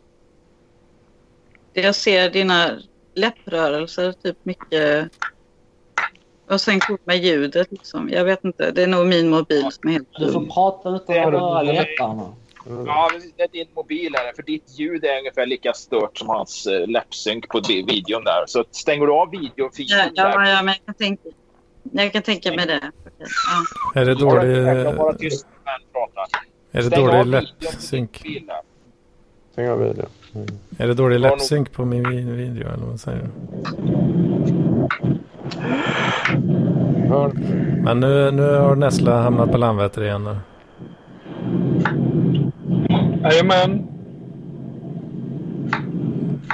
jag ser dina läpprörelser typ mycket. Och sen ihop med ljudet liksom. Jag vet inte, det är nog min mobil som är helt Du får prata utan att röra läpparna. Ja, det är din mobil är det. För ditt ljud är ungefär lika stört som hans eh, läppsynk på videon där. Så stänger du av videofilen Ja, ja, ja, men jag kan tänka, jag kan tänka mig det. Okej, ja. Är det dålig, Jag kan vara tyst men prata. är det dålig läppsynk? mobil där. Stäng av video. Mm. Är det dålig läppsynk på min vi- video eller vad säger du? Men nu, nu har Nessla hamnat på Landvetter igen nu. Jajamän.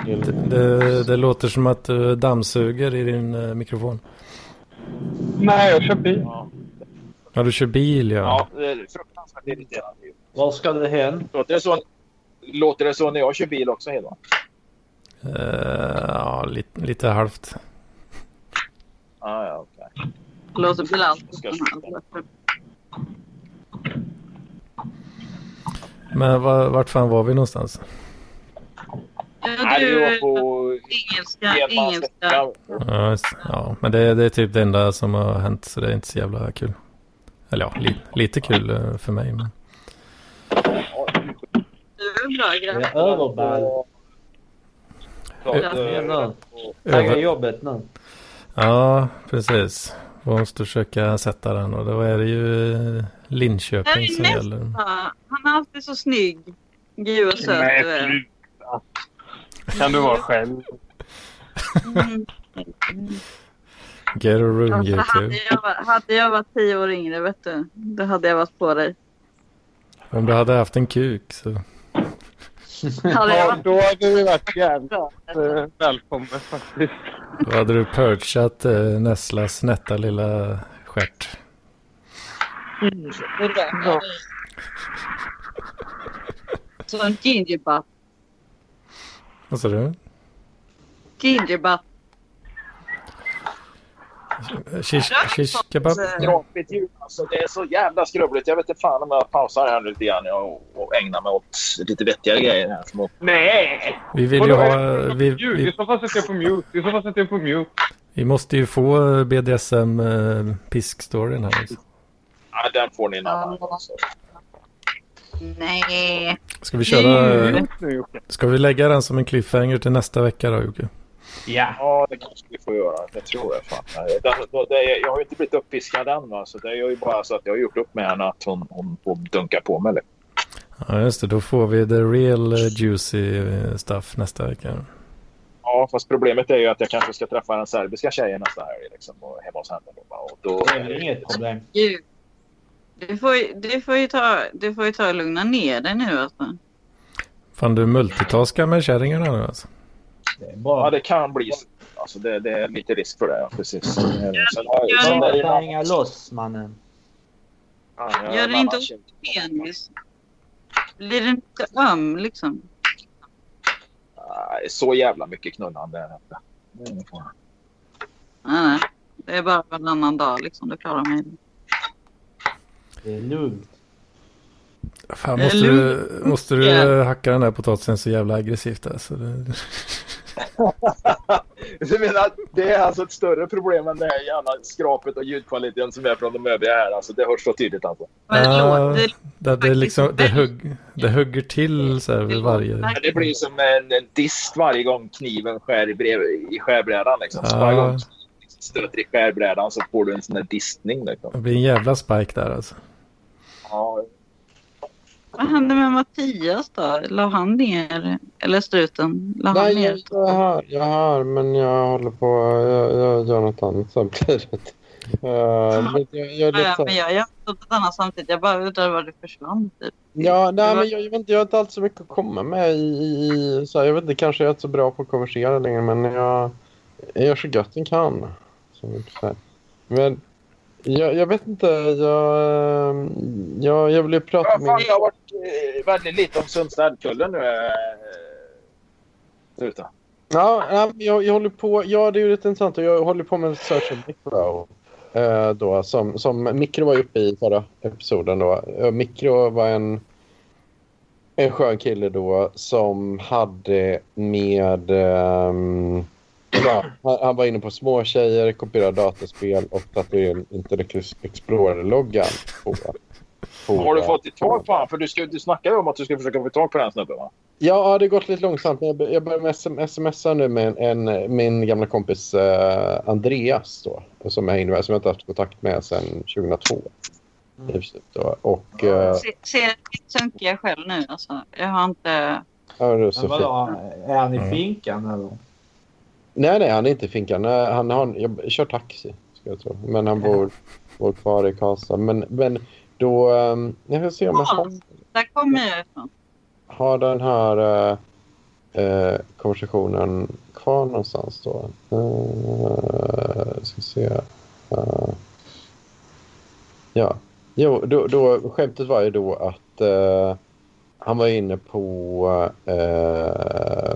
Det, det, det låter som att du dammsuger i din eh, mikrofon. Nej, jag kör bil. Ja. Ja, du kör bil ja. Ja, det är fruktansvärt irriterande. Var ska hen? Låter det så, låter det så när jag kör bil också Hedman? Eh, ja lite, lite halvt. Ah, ja, okej. Låter väl allt. Ska jag Men var, vart fan var vi någonstans? Ja, Nej, du du, på engelska, engelska. Ja, ja men det, det är typ det enda som har hänt så det är inte så jävla kul. Eller ja, li, lite kul eh, för mig. Men... Är bra Jag grabb. är överball. Ja. Tagga jobbet nu. Ja, precis. Vi måste försöka sätta den och då är det ju Linköping som nästa. gäller. Han är alltid så snygg. Gud vad söt Nej, du är. Kan du vara själv? Mm. Get a room Alltså, hade, jag, hade jag varit tio år yngre, vet du, då hade jag varit på dig. Om du hade haft en kuk så. Ja, då hade det varit jävligt eh, välkommet faktiskt. Då hade du purchat eh, Nesslas nätta lilla stjärt. Det är bra. Så en ginger butt. Vad sa du? Ginger butt. Shish, shish kebab? Alltså, det är så jävla skrubbligt. Jag vet inte fan om jag pausar här lite grann och, och ägnar mig åt lite vettigare grejer. Här, små. Nej! Vi vill ju ha... Vi, Ljud, I vi, så fall sätter jag på mute. I så fall sätter jag på mute. vi måste ju få eh, BDSM eh, här. Alltså. Ja, den får ni en annan. Nej. Ska vi köra... Nu Jocke. Ska vi lägga den som en cliffhanger till nästa vecka då Jocke? Ja. Ja, det kanske vi får göra. Det tror jag fan. Det, det, det, jag har ju inte blivit uppiskad än. Va? Så det är ju bara så att jag har gjort upp med henne att hon, hon får dunka på mig. lite. Ja, just det. Då får vi the real eh, juicy eh, stuff nästa vecka. Ja, fast problemet är ju att jag kanske ska träffa den serbiska tjejen nästa helg. Liksom, och hemma hos henne. Och då, Det är inget problem. Du får, ju- du, får ju ta, du får ju ta och lugna ner dig nu alltså. Fan, du multitaskar med kärringarna nu alltså. Det ja, det kan bli så. Alltså, det, det är lite risk för det. Ja, precis. Sen, har- sen är det hänga loss mannen. Ja, jag- Gör det en inte annan ont i penis. Blir den inte öm liksom? Nej, Så jävla mycket knullande är det inte. Nej, nej. Det är bara varannan dag liksom. Du klarar mig. Det är lugnt. Fan, måste du, måste du hacka den där potatisen så jävla aggressivt alltså. Det, Du menar, det är alltså ett större problem än det här jävla skrapet och ljudkvaliteten som är från de övriga här. Alltså, det hörs så tydligt alltså. Ja. det, det, liksom, det, hugg, det hugger till så här vid varje... Men det blir som en, en disk varje gång kniven skär i, brev, i skärbrädan. Liksom. Så Ja. varje gång liksom stöter i skärbrädan så får du en sån där diskning. Liksom. Det blir en jävla spike där alltså. Ja, Vad hände med Mattias då? La han ner? Eller struten? La han Nej, ner? jag, jag, hör, jag hör, men jag håller på... Jag, jag gör något annat samtidigt. Uh, men jag, jag är Ja, men jag gör något annat samtidigt. Jag bara undrar var du försvann typ. Ja, nej, men jag, jag, vet inte, jag har inte alls så mycket att komma med i... i så här, jag vet inte, kanske jag är inte så bra på att konversera längre, men jag, jag gör så gott jag kan. Så. Men jag, jag vet inte, jag, eh, jag, jag vill ju prata Ja, med... fan, jag har varit eh, väldigt lite om Sundstadkullen nu. Eh, sluta. Ja, ja, jag, jag håller på, ja det är ju lite intressant jag håller på med Search and Micro. Eh, då, som, som Mikro var uppe i förra episoden då. Eh, Mikro var en, en skön kille då som hade med... ehm, ja, han, han var inne på små tjejer, kopierade dataspel och tatuerade Internet Explorer-loggan på. Har du fått tag på honom? För du, ska, du snackade om att du ska försöka få tag på den snubben va? Ja, det har gått lite långsamt. Men jag, jag börjar med sm- smsa nu med en, en, min gamla kompis eh, Andreas då, som jag med, som jag inte haft kontakt med sedan 2002. i princip Då. Och eh, Se, ser lite sunkiga själv nu alltså. Jag har inte... ja, det är Men så fint. vadå, är han i Mm. finkan eller? Nej, nej, han är inte i finkan. Han har, jag kör taxi, ska jag tro. Men han bor, bor kvar i Karlstad. Men, men då... Um, jag ska se om jag har, Där kommer jag ifrån. har den här eh, eh, konversationen kvar någonstans då. Uh, ska se. Eh, ja, jo, då, då, skämtet var ju då att eh, han var inne på eh,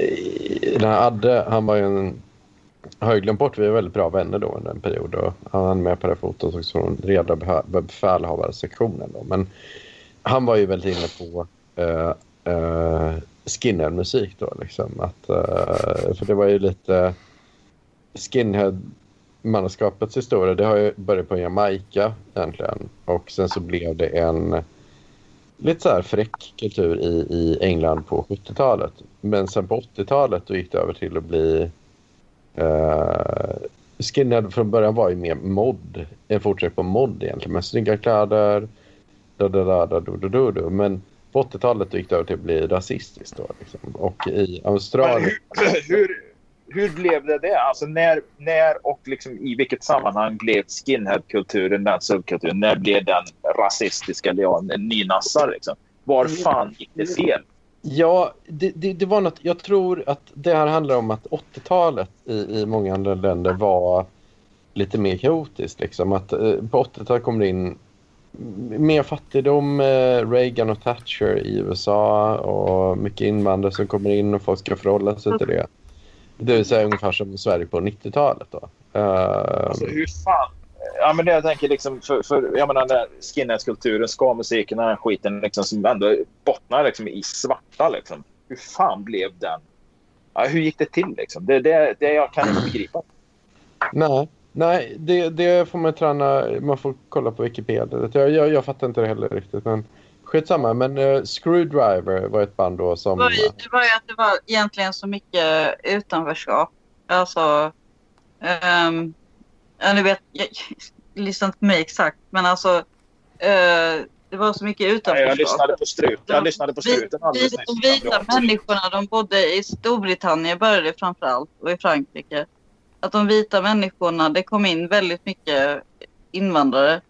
i- den här Adde, han var ju en har ju glömt bort, vi är väldigt bra vänner då under en period och han hann med på det fotot också från reda befälhavarsektionen då. Men han var ju väldigt inne på uh, uh, skinhead-musik då liksom. Att, eh, för det var ju lite skinhead manskapets historia. Det har ju börjat på Jamaica egentligen. Och sen så blev det en lite så här fräck kultur i, i England på 70-talet. Men sen på 80-talet då gick det över till att bli Uh, skinhead från början var ju mer mod. En fortsättning på mod egentligen. Med snygga kläder. Da, da, da, da, do, do, do, do. Men på 80-talet gick det över till att bli rasistiskt. Då, liksom. Och i Australien. hur, hur, hur blev det det? Alltså när, när och liksom i vilket sammanhang blev skinhead-kulturen den subkulturen? När blev den rasistisk eller ja, nynassar? Liksom? Var fan gick det fel? Ja, det, det, det var något. Jag tror att det här handlar om att 80-talet i, i många andra länder var lite mer kaotiskt. Liksom. Att, eh, på 80-talet kom det in mer fattigdom, eh, Reagan och Thatcher i USA och mycket invandrare som kommer in och folk ska förhålla sig till det. Det vill säga ungefär som Sverige på 90-talet. Då. Eh, Alltså, hur fan? Ja, men det jag tänker liksom för, för jag menar den där skinhead-kulturen, ska-musiken, den här skiten liksom, som ändå bottnar liksom i svarta liksom. Hur fan blev den? Ja, hur gick det till liksom? Det, det, det jag kan inte begripa. Nej, nej det, det får man träna. Man får kolla på Wikipedia. Jag, jag, jag fattar inte det heller riktigt. Men skitsamma. Men uh, Screwdriver var ett band då som... Det var, ju, det var ju att det var egentligen så mycket utanförskap. Alltså... Um, ja, ni vet, jag, lyssna inte på mig exakt, men alltså... Uh, det var så mycket Nej, utanförskap. jag lyssnade på struten. Jag lyssnade på struten Vi- alldeles nyss. De vita människorna, de bodde i Storbritannien började det framförallt och i Frankrike. Att de vita människorna, det kom in väldigt mycket invandrare.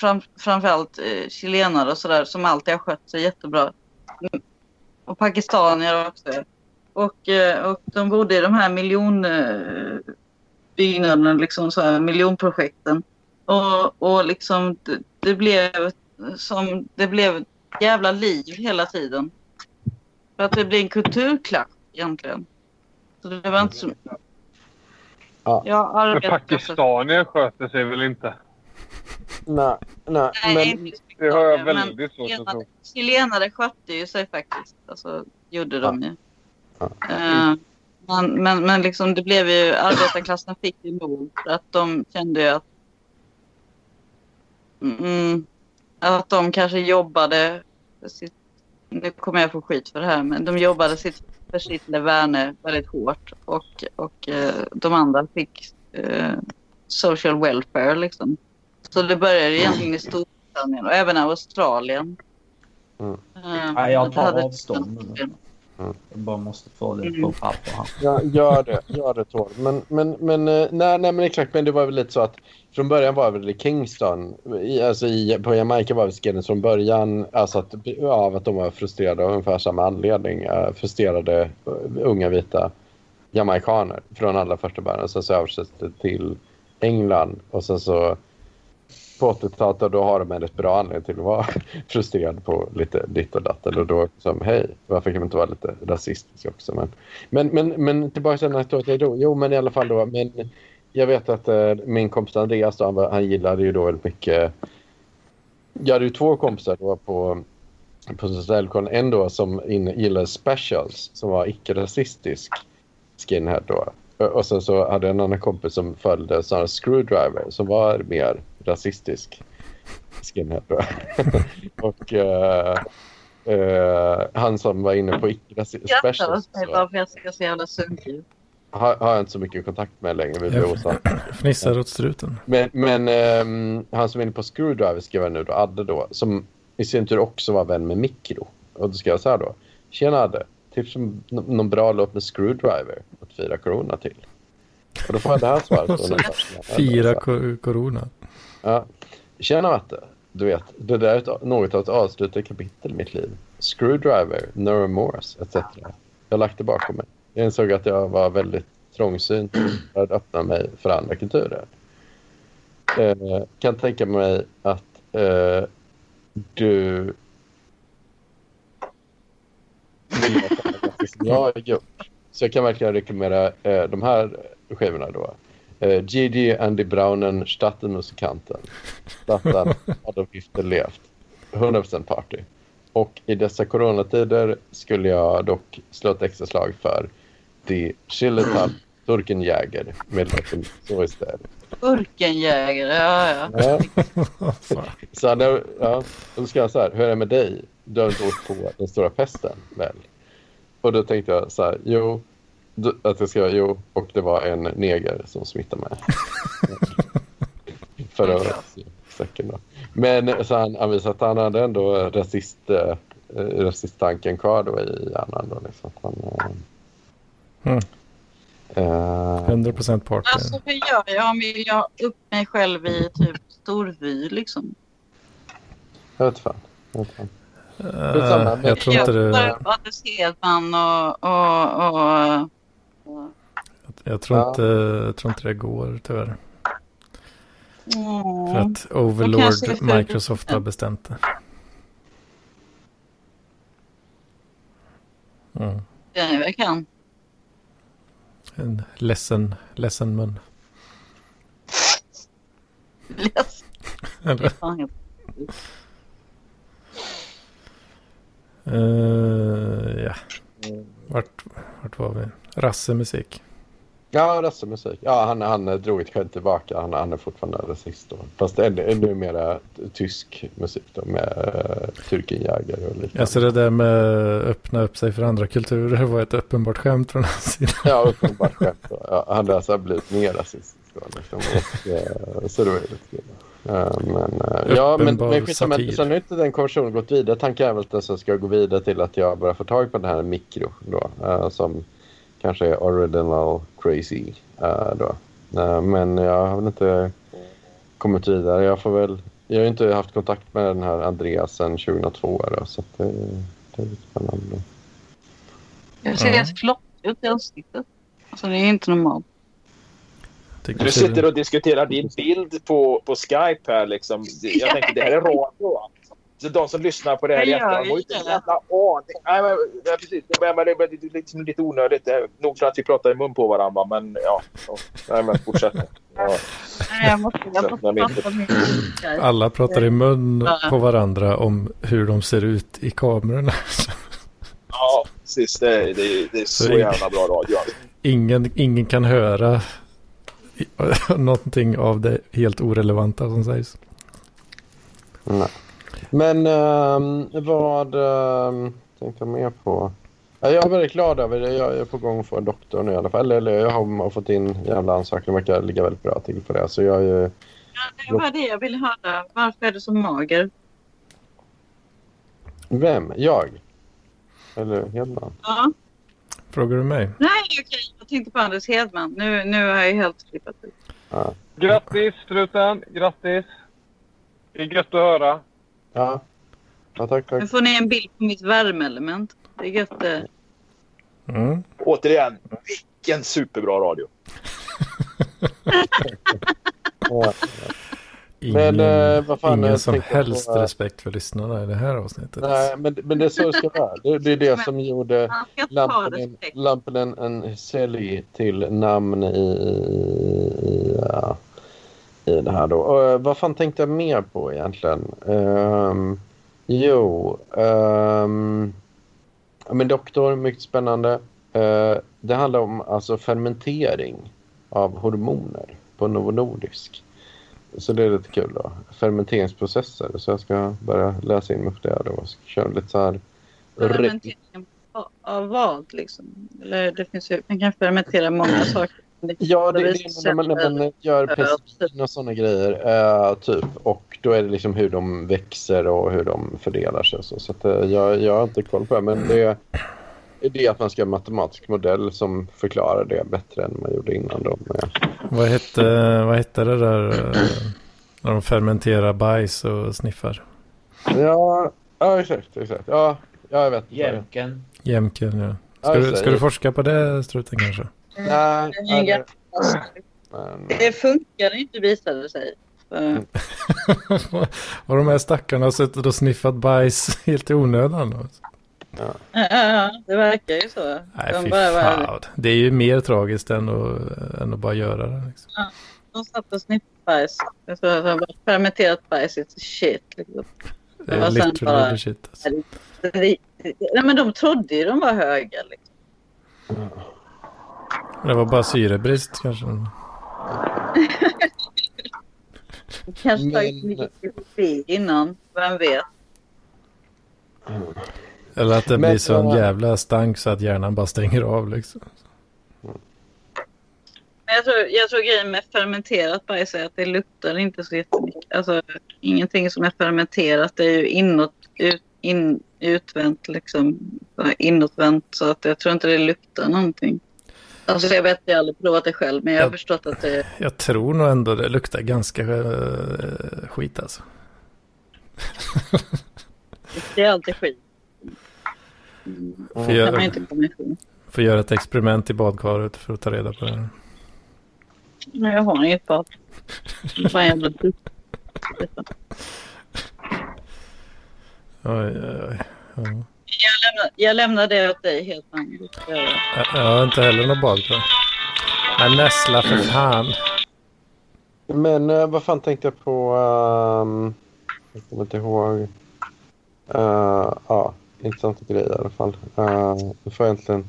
Fram, framförallt eh, chilenare och sådär som alltid har skött sig jättebra. Mm. Och pakistanier också. Och, eh, och de bodde i de här miljonbyggnaderna, eh, liksom så här miljonprojekten. Och, och liksom det, det blev som det blev jävla liv hela tiden. För att det blev en kulturklack egentligen. Så det var inte så... Ja. Jag Men arbetar pakistanier sköter sig väl inte? Nej, nej. Nej, Men, Det har jag väldigt svårt att tro. chilenare- skötte ju sig faktiskt. Alltså, gjorde de ju. Ja. Eh, men, men, men liksom det blev ju, arbetarklassen fick ju nog för att de kände ju att mm, att de kanske jobbade sitt, nu kommer jag få skit för det här, men de jobbade sitt, för sitt leverne väldigt hårt och, och eh, de andra fick eh, social welfare liksom. Så det började egentligen i Storbritannien och även Australien. Mm. Eh, Nej, jag tar det hade- avstånd nu. Jag bara måste få det Mm. på papper här. Ja, gör det, gör det Tor. Men, men, men, eh, nej, nej, men exakt, men det var väl lite så att från början var det väl i Kingston, i, alltså i, på Jamaica var det Skinners från början, alltså att, av att de var frustrerade av ungefär samma anledning, uh, frustrerade eh, unga vita jamaikaner från allra första början. Sen så översattes det till England och sen så på 80-talet och då har de en rätt bra anledning till att vara frustrerad på lite ditt och datt. Eller då som hej, varför kan man inte vara lite rasistisk också? Men, men, men, men tillbaka till anekdoten. Jo, jo, men i alla fall då. Men jag vet att eh, min kompis Andreas då, han, han gillade ju då väldigt mycket. Jag hade ju två kompisar då på på Södertäljekollen. En då som in, gillade specials som var icke-rasistisk skinhead då. Och sen så hade jag en annan kompis som följde sådana screwdriver som var mer rasistisk skinhead då. och eh, eh, han som var inne på icke-rasistisk specials mig så bara för att jag ska se jävla har, har jag inte så mycket kontakt med längre. Vi blir. Fnissar åt struten. Men, men ehm, han som är inne på Screwdriver skrev jag nu då, Adde då, som i sin tur också var vän med Mikro. Och då skrev jag så här då. Tjena Adde, tips om någon bra låt med Screwdriver att fira corona till. Och då får jag det här svaret. jag ko- corona. Ja. Tjena Matte. Du vet, det där är ett, något av ett avslutat kapitel i mitt liv. Screwdriver, no remorse, etc. Jag har lagt det bakom mig. Jag insåg att jag var väldigt trångsynt och hade öppnat mig för andra kulturer. Eh, kan tänka mig att eh, du vill som jag har gjort. Så jag kan verkligen rekommendera eh, de här skivorna då. Eh, Gigi Andy Braunen, Stadtmusikanten. Statten hade Gifter levt. 100% party. Och i dessa coronatider skulle jag dock slå ett extra slag för The Chilletal Turkenjäger med låten Så istället. Burkenjägare, ja ja. Ja. Så hade, ja, då ska jag så här, hur är det med dig? Du har inte åkt på den stora pesten, väl? Och då tänkte jag så här, jo, att jag ska, jo, och det var en neger som smittade mig. För att säcken då. Men så han anvisade att han hade ändå rasist, eh, rasisttanken kvar då i hjärnan då liksom. Han, eh, Mm. eh, 100% party. Alltså hur gör jag om jag ha upp mig själv i typ storvy liksom? jag vet fan. Jag vet fan. Men- jag tror inte jag det... Anders Hedman och, och, och, Jag tror Ja. inte, jag tror inte det går tyvärr. För mm. att Overlord är för- Microsoft har bestämt det. Mm. det jag kan. En ledsen, ledsen mun. Eller? Jag- Eh, ja. Vart, vart var vi? Rassemusik. Ja, röstmusik. Ja, han, han eh, drog ett skämt tillbaka. Han, han är fortfarande rasist då. Fast ännu, ännu mera tysk musik då med uh, Türkenjäger och liknande. Alltså det där med öppna upp sig för andra kulturer var ett uppenbart skämt från hans sida. Ja, uppenbart skämt. då. Ja, han har alltså blivit mer rasistisk då. Liksom. Och, eh, så det var ju lite kul. Eh, men, eh, ja, men, men skitsamma, sen har inte den konversationen gått vidare. Tanken är väl att den så ska gå vidare till att jag börjar få tag på den här mikro då. eh, som kanske är original crazy då. Men jag har väl inte kommit vidare. Jag får väl... Jag har inte haft kontakt med den här Andreas sedan 2002 då, så att det, det är lite spännande. Jag ser helt flottig ut i ansiktet. Alltså det är inte normalt. Tycker Du sitter och diskuterar din bild på, på Skype här liksom. Jag tänker det här är radio? Så de som lyssnar på det här i efterhand har ju inte en det. jävla aning. Nej, men, ja, precis. Det är, men det är det är liksom lite onödigt. Nog för att vi pratar i mun på varandra. Men ja. Nej, men fortsätt. Ja. Nej, jag måste, jag Så, måste jag prata med min Alla pratar i mun på varandra om hur de ser ut i kamerorna. Ja, precis. Det, är- det, är- det är så jävla bra radio. Ingen, ingen kan höra någonting av det helt orelevanta som sägs. Nej. Men ehm, vad um, tänkte jag mer på? Ja, Jag är väldigt glad över det. Jag är på gång en doktor nu i alla fall. Eller jag har fått in jävla ansökningar. verkar ligga väldigt bra till på det. Så jag är ju... Ja, det var det jag ville höra. Varför är du så mager? Vem? Jag? Eller Hedman? Ja. Frågar du mig? Nej, okej. Jag tänkte på Anders Hedman. Nu, nu har jag helt flippat ut. Ja. Grattis struten, grattis. Det är gött att höra. Ja. Ja, tack, Nu tack. får ni en bild på mitt värmeelement. Det är gött det. Mm. Återigen, vilken superbra radio. Ingen, Men, eh, vad fan, ingen jag som helst på, eh, respekt för lyssnarna i det här avsnittet. Nej, men, men det är så det ska vara. Det, det är det som gjorde Lampinen. Lampinen en sälj till namn i, i, ja, i det här då. Och, eh, vad fan tänkte jag mer på egentligen? Um, jo, um, men doktor, mycket spännande. Eh, det handlar om alltså fermentering av hormoner på Novo Nordisk. Så det är lite kul då. Fermenteringsprocesser. Så jag ska börja läsa in mig på det då. ska köra lite så här Fermenteringen av- vad liksom? Eller det finns ju, man kan fermentera många saker. Ja, det, är när man, när man gör penicillin och sådana grejer. eh, typ. Och då är det liksom hur de växer och hur de fördelar sig. och Så, så att, eh, jag, jag har inte koll på det. Men det är det är att man ska ha en matematisk modell som förklarar det bättre än man gjorde innan. Då. Vad, hette, vad hette det där eh, när de fermenterar bajs och sniffar? ja, ja, exakt. exakt. Ja, ja, jag vet. Jämken. Jämken, ja. Ska, du, det. ska du forska på det, struten kanske? Nej, Det är nej, men, Det funkar inte visade det sig. Så, och de här stackarna har suttit och sniffat bajs helt i onödan. då. Ja, ja, ja, det verkar ju så. Nej, de, fy bara. Det är ju mer tragiskt än att, än att bara göra det. Liksom. de satt och sniffade bajs. Fermenterat bajs is shit. Liksom. Det är Ja, literally bara- shit. Alltså. Nej, men de trodde ju de var höga. Liksom. Det var bara syrebrist kanske. Kanske tagit mycket innan. Vem vet? Eller att det blir sån äh, jävla stank så att hjärnan bara stänger av liksom. Men jag tror, jag tror grejen med fermenterat bajs är att det luktar inte så jättemycket. Alltså, ingenting som är fermenterat är ju inåt, ut, in, utvänt, liksom, inåtvänt. Så att jag tror inte det luktar någonting. Alltså jag vet, jag har aldrig provat det själv, men jag har förstått att det, Jag tror nog ändå det luktar ganska uh, skit alltså. det är alltid skit. Mm. Får göra, inte får göra ett experiment i badkaret för att ta reda på det. här. Men jag har inget bad. Jävla dutt. Oj, oj, oj. Ja. Jag lämnar, jag lämnar det åt dig helt enkelt. Jag- har inte heller något badkar. Men nässla för fan. Men eh, vad fan tänkte jag på? ehm, jag kommer inte ihåg. Uh, ja, intressanta grejer i alla fall. Uh, jag får egentligen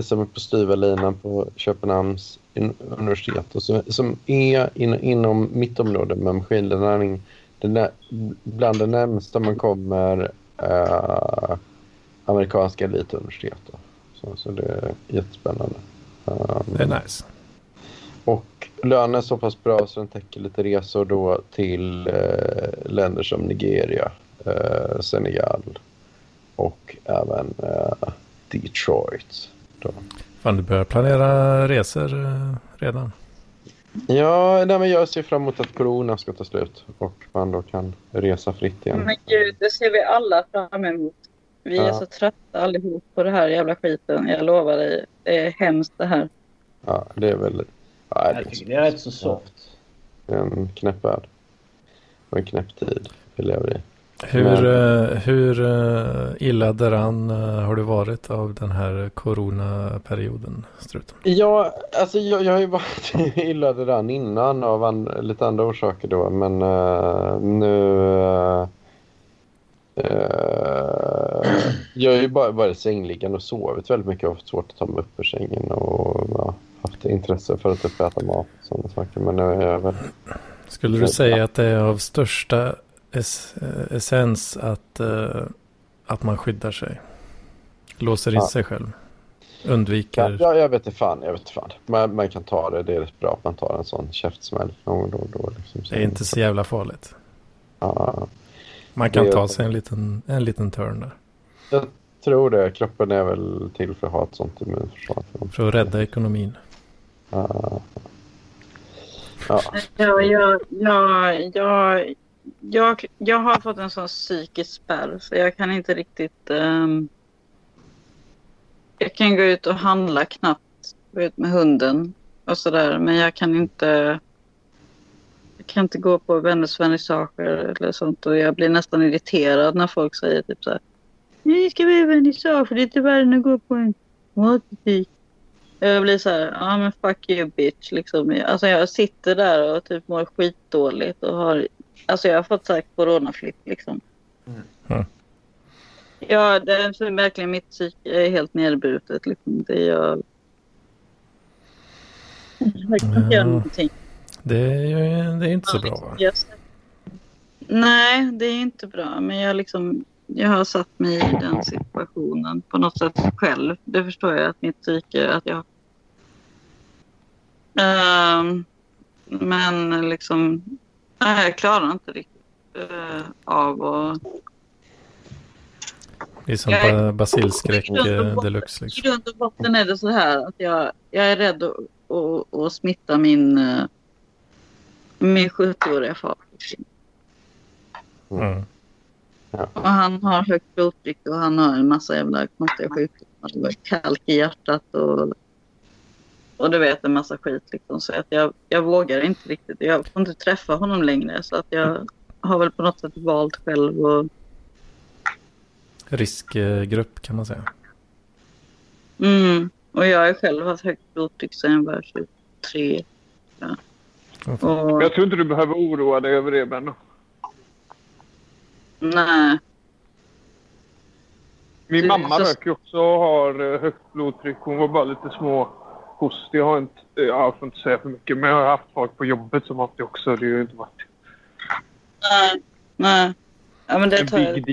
som är på styva linan på Köpenhamns universitet och som, som är in, inom mitt område med maskinlärning. Den bland det närmsta man kommer eh, amerikanska elituniversitet. Då. Så, så det är jättespännande. Um, Det är nice. och lönen är så pass bra så den täcker lite resor då till eh, länder som Nigeria, eh, Senegal och även eh, Detroit. Då. Fan, du börjar planera resor eh, redan. Ja, nej, men jag ser fram emot att corona ska ta slut och man då kan resa fritt igen. Men gud, det ser vi alla fram emot. Vi är Ja. så trötta allihop på det här jävla skiten. Jag lovar dig. Det är hemskt det här. Ja, det är väl ja, det Jag tycker det är rätt så soft. är en knäpp värld. Och en knäpp tid vi lever i. Hur, Men- eh, hur eh, illa däran eh, har du varit av den här coronaperioden, Struten? Ja, alltså jag, jag har ju varit illa redan innan av an, lite andra orsaker då. Men eh, nu... eh, jag har ju bara varit sängliggande och sovit väldigt mycket. Har haft svårt att ta mig upp ur sängen och ja, haft intresse för att typ äta mat och sådana saker. Men nu är jag väl... Skulle du säga att det är av största es eh, essens att, eh, att man skyddar sig? Låser in Ja. sig själv? Undviker? Ja, jag vet inte fan. Jag vet inte fan. Man, man kan ta det. Det är rätt bra att man tar en sån käftsmäll någon då och då. Liksom. Det är inte så jävla farligt. Ja, Man kan Det- ta sig en liten, en liten turn där. jag tror det. Kroppen är väl till för att ha ett sånt immunförsvar. För att rädda ekonomin. Ja. Ja. Ja, jag, jag, jag, jag, jag har fått en sån psykisk spärr så jag kan inte riktigt... Um, jag kan gå ut och handla knappt, gå ut med hunden och sådär men jag kan inte... Jag kan inte gå på vänners vernissager eller sånt och jag blir nästan irriterad när folk säger typ så här. Nu ska vi ha vernissage det är inte värre än att gå på en matbutik. Jag blir så här, ja men fuck you bitch liksom. Alltså jag sitter där och typ mår skitdåligt och har, alltså jag har fått så här coronaflipp liksom. Mm. Ja, det är verkligen mitt psyke är helt nedbrutet liksom. Det är jag... Kan inte göra någonting. Det är, det är inte så bra va? Nej, det är inte bra. Men jag, liksom, jag har satt mig i den situationen på något sätt själv. Det förstår jag att mitt psyke, att jag... Ehm, men liksom, nej, jag klarar inte riktigt uh, av att... Det är som basilskräck I eh, botten- deluxe I liksom. grund och botten är det så här att jag, jag är rädd att, att, att smitta min, eh, min 70-åriga far. Mm. Och han har högt blodtryck och han har en massa jävla konstiga sjukdomar. Kalk i hjärtat och, och du vet en massa skit. Liksom. Så att jag, jag vågar inte riktigt. Jag får inte träffa honom längre. Så att jag har väl på något sätt valt själv. Och, Riskgrupp kan man säga. mm, och jag har själv haft högt blodtryck sedan jag var 23. Ja. Och, Jag tror inte du behöver oroa dig över det, Benno. nej. Min mamma så- röker också och har högt blodtryck. Hon var bara lite små hostig. Jag har inte, eh, jag får inte säga för mycket, men jag har haft folk på jobbet som haft det också. Det har ju inte varit Nej. Nej. Ja, men det en tar jag.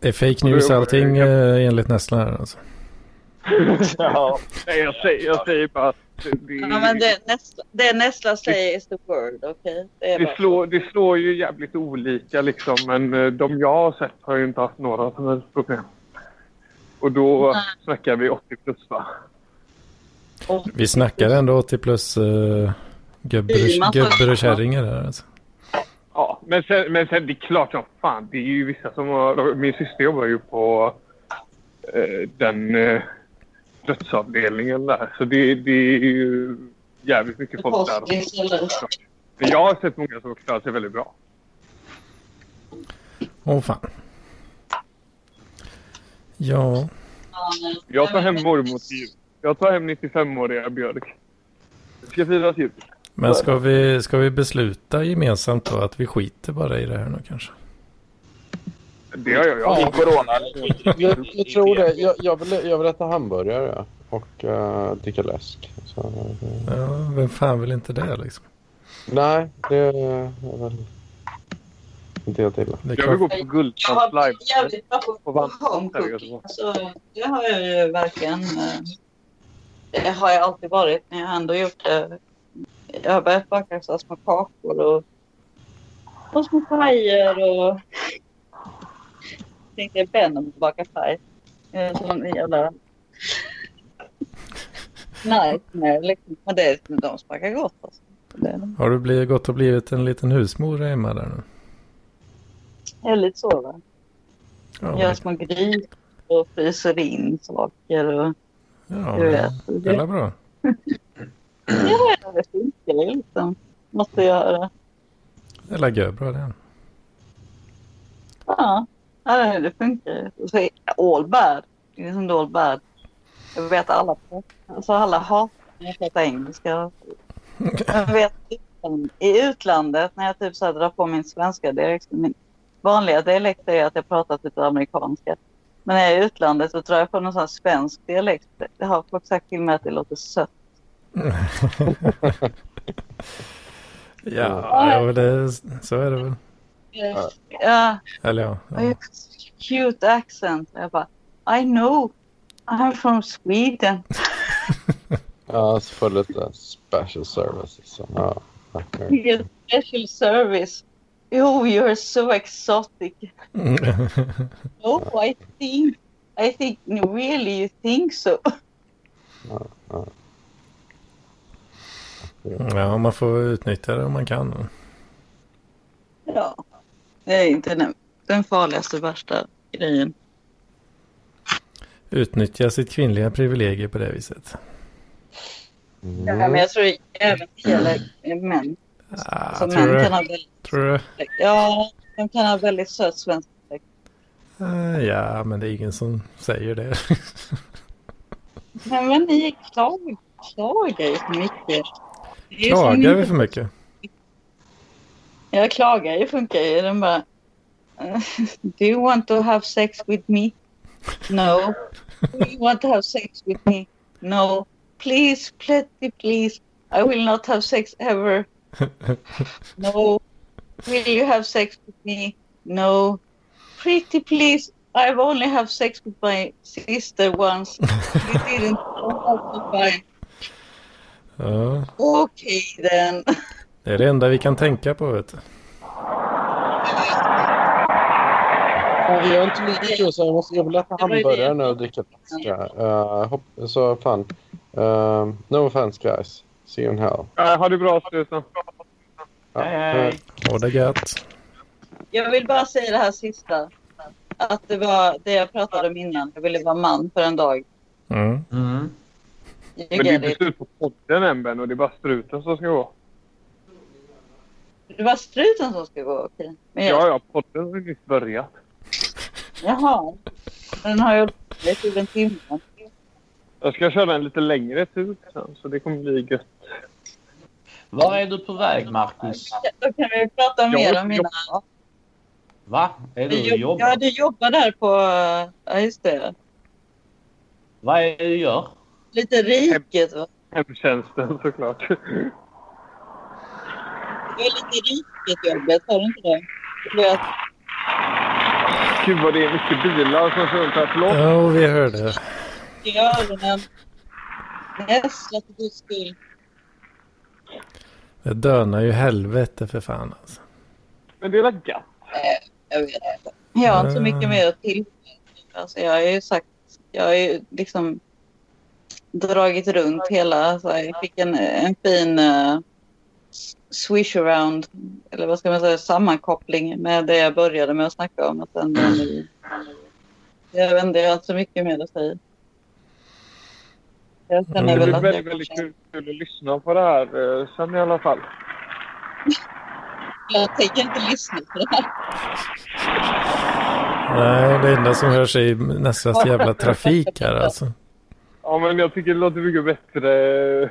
Det är fake news allting eh, enligt Nessla här alltså. Ja, Nej, jag säger, jag säger bara att det, Ja, men det, nästa, det Nessla säger is the word, okej? Det är det, bara slår, det slår ju jävligt olika liksom. Men eh, de jag har sett har ju inte haft några som helst problem. Och då Nej. snackar vi 80 plus va? Så. Vi snackar ändå 80 plus uh, gubbar och kärringar här alltså. Ja, men sen, men sen det är klart som fan. Det är ju vissa som har... Min syster jobbar ju på eh, den eh, dödsavdelningen där. Så det, det är ju jävligt mycket folk där. Men jag har sett många som klarar sig väldigt bra. Åh fan. Ja. Jag tar hem mormor till jul. Jag tar hem 95-åriga Björk. Det ska firas jul. men ska vi, ska vi besluta gemensamt då att vi skiter bara i det här nu kanske? Det har jag. jag. Ja. corona. Jag, jag tror det. Jag, jag, vill, jag vill äta hamburgare. och uh, dricka läsk. Så, uh, Ja, vem fan vill inte det liksom? nej, det är väl inte helt illa. Det är Jag vill gå på Jag Guldkamp har live. blivit jävligt bra På på home cooking. Så det har jag ju verkligen. eh, Det har jag alltid varit. Men jag har ändå gjort det. Jag har börjat baka så små kakor och, och små pajer och tänkte jag Ben att baka paj. Jag är en jävla nightmare liksom. Men det, de smakar gott alltså. Det Har du blivit, gått och blivit en liten husmor hemma där nu? är lite så va. Ja, Gör små grytor och fryser in saker och ja, du det, vet. det är bra. Ja, det funkar liksom. Måste göra. Det är la bra det. Ja, ja det funkar. Så all bad. Det är som all bad. Jag vet alla alltså alla hatar när jag pratar engelska. Jag vet i utlandet när jag typ så drar på min svenska dialekt. Min vanliga dialekt är att jag pratar typ amerikanska. Men när jag är i utlandet så drar jag på någon sån svensk dialekt. Det har folk sagt till mig att det låter sött. Ja, ja det, så är det väl. Ja, Eller ja. Ja. cute accent. Jag bara, I know. I'm from Sweden. Ja, så får du lite special services. Så, ja, special service. Oh, you're so exotic. Oh, I think, I think, really you think so. ja, man får utnyttja det om man kan. Ja, det är inte den, den farligaste, värsta grejen. Utnyttja sitt kvinnliga privilegier på det viset. Ja, Mm. men jag tror även det gäller män. Ah, Så tror, män kan du, ha väldigt, tror du? ja, de kan ha väldigt söt svensk dialekt. Ah, ja, men det är ingen som säger det. Men, men ni klag, klagar ju för mycket. Som Klagar vi för mycket? Jag klagar ju funkar ju. Den bara... eh, Do you want to have sex with me? No. Do you want to have sex with me? No. Please, pretty please. I will not have sex ever. No. Will you have sex with me? No. Pretty please. I've only have sex with my sister once. You didn't. Ja, Okay then. det är det enda vi kan tänka på vet du. Ja, jag har inte mycket så jag, måste, jag vill äta hamburgare nu och dricka flaska. Uh, hopp, så fan. Uh, no offense guys. See you in hell. Ja, ha det bra Susan. Ja, Hej, hej. Ha det gött. Jag vill bara säga det här sista. Att det var det jag pratade om innan. Jag ville vara man för en dag. Mm. Mm. Men det är inte slut på podden än Ben och det är bara struten som ska gå. Det var struten som ska gå, okej. Men jag, Ja, ja, podden har nyss börjat. Jaha. Den har ju hållit i en timme. Jag ska köra en lite längre tur sen så det kommer bli gött. Var är du på väg, Marcus? Då kan vi prata mer om mina... Va? Är du och jobbar? Ja, du jobbar där på... Ja, just det. Vad är det du gör? Lite riket, va? Hemtjänsten såklart. Det är lite riket-jobbet, har du inte det? Du vet, Gud vad det är mycket bilar som kör runt här. Förlåt. Ja, vi hörde. i öronen. Näsla för guds skull. Det dönar ju helvete för fan alltså. Men det är väl gött. Jag vet inte. Jag har inte så mycket mer att tillföra. Alltså, jag har ju sagt, jag har ju liksom dragit runt hela. Alltså, jag fick en, en fin uh, swish around, eller vad ska man säga, sammankoppling med det jag började med att snacka om. Att den, den, jag vet inte, jag har inte så mycket mer att säga. Jag känner Mm, Det väl blir väldigt, väldigt kul, kul att lyssna på det här eh, sen i alla fall. Jag tänker inte lyssna på det här. Nej, det enda som hörs är nästan jävla trafik här alltså. Ja, men jag tycker det låter mycket bättre